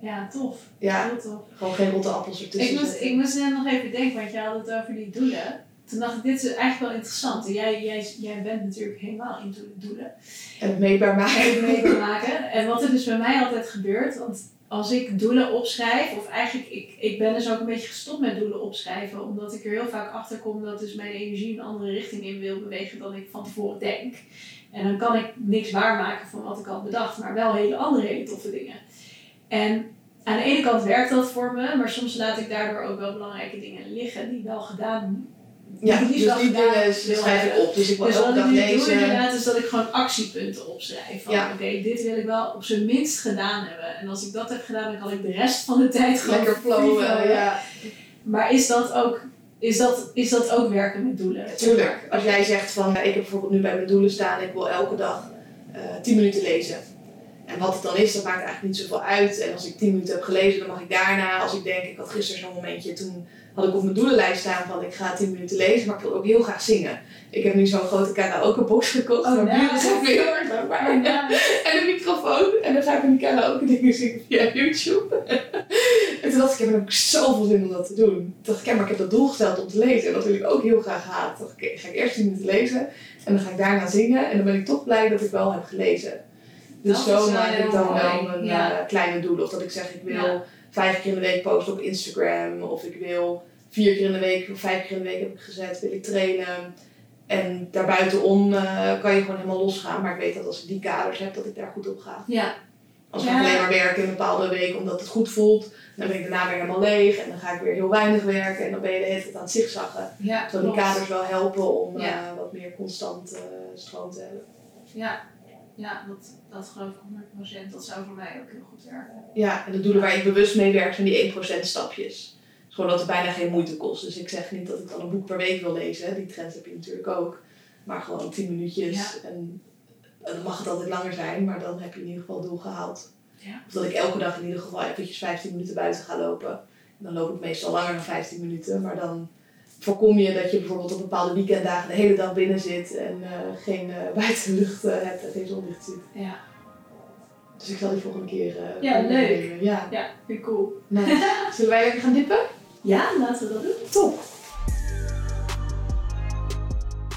ja, tof. Ja, Heel tof. gewoon geen rotte appels ertussen Ik moest, ik moest net nog even denken, want je had het over die doelen. Toen dacht ik, dit is eigenlijk wel interessant. En Jij, jij, jij bent natuurlijk helemaal de doelen. En het meetbaar maken. even mee te maken. En wat er dus bij mij altijd gebeurt, want als ik doelen opschrijf, of eigenlijk, ik, ik ben dus ook een beetje gestopt met doelen opschrijven, omdat ik er heel vaak achter kom dat dus mijn energie een andere richting in wil bewegen dan ik van tevoren denk. En dan kan ik niks waarmaken van wat ik had bedacht, maar wel hele andere hele toffe dingen. En aan de ene kant werkt dat voor me, maar soms laat ik daardoor ook wel belangrijke dingen liggen die wel gedaan Ja, die dus die dingen schrijf ik op. Dus ik wil Dus elke wat ik dag nu doe inderdaad is dat ik gewoon actiepunten opschrijf. Van Ja. oké, dit wil ik wel op zijn minst gedaan hebben. En als ik dat heb gedaan, dan kan ik de rest van de tijd gewoon Lekker flowen, ja. Maar is dat ook, is dat, is dat ook werken met doelen? Tuurlijk. Als jij zegt van, ik heb bijvoorbeeld nu bij mijn doelen staan, ik wil elke dag eh 10 minuten lezen. En wat het dan is, dat maakt eigenlijk niet zoveel uit. En als ik 10 minuten heb gelezen, dan mag ik daarna, als ik denk, ik had gisteren zo'n momentje, toen had ik op mijn doelenlijst staan van, ik ga 10 minuten lezen, maar ik wil ook heel graag zingen. Ik heb nu zo'n grote karaoke box gekocht, Oh, maar nice. buren zijn heel erg dankbaar. Oh. En een microfoon. En dan ga ik in die karaoke dingen zingen via YouTube. en toen dacht ik, ik heb ook zoveel zin om dat te doen. Toen dacht ik, ja, maar ik heb dat doel gesteld om te lezen. En dat wil ik ook heel graag halen. Toen dacht ik, ga ik eerst 10 minuten lezen. En dan ga ik daarna zingen. En dan ben ik toch blij dat ik wel heb gelezen. Dus Dat zo maak ik dan wel mijn ja. eh, kleine doelen. Of dat ik zeg, ik wil Ja. Vijf keer in de week posten op Instagram. Of ik wil vier keer in de week, of vijf keer in de week heb ik gezet, wil ik trainen. En daarbuitenom eh kan je gewoon helemaal losgaan. Maar ik weet dat als ik die kaders heb, dat ik daar goed op ga. Ja, Als ik Ja. alleen maar werk in een bepaalde week omdat het goed voelt, dan ben ik daarna weer helemaal leeg. En dan ga ik weer heel weinig werken. En dan ben je de hele tijd aan het zigzaggen. ja, Terwijl die kaders wel helpen om Ja. eh, wat meer constant eh, stroom te hebben. Ja, ja dat, dat geloof ik 100%. Dat zou voor mij ook heel goed werken. Ja, en de doelen waar ik bewust mee werk zijn die 1% stapjes. Dus gewoon dat het bijna geen moeite kost. Dus ik zeg niet dat ik dan een boek per week wil lezen. Die trend heb je natuurlijk ook. Maar gewoon 10 minuutjes. Ja. En dan mag het altijd langer zijn, maar dan heb je in ieder geval het doel gehaald. Ja. Of dat ik elke dag in ieder geval eventjes 15 minuten buiten ga lopen. En dan loop ik meestal langer dan 15 minuten. Maar dan voorkom je dat je bijvoorbeeld op bepaalde weekenddagen de hele dag binnen zit. En eh, geen eh, buitenlucht eh, hebt en geen zonlicht ziet. Ja, Dus ik zal die volgende keer... Ja, leuk. Ja. ja vind ik cool. Nou, zullen wij lekker gaan dippen? Ja, laten we dat doen. Top!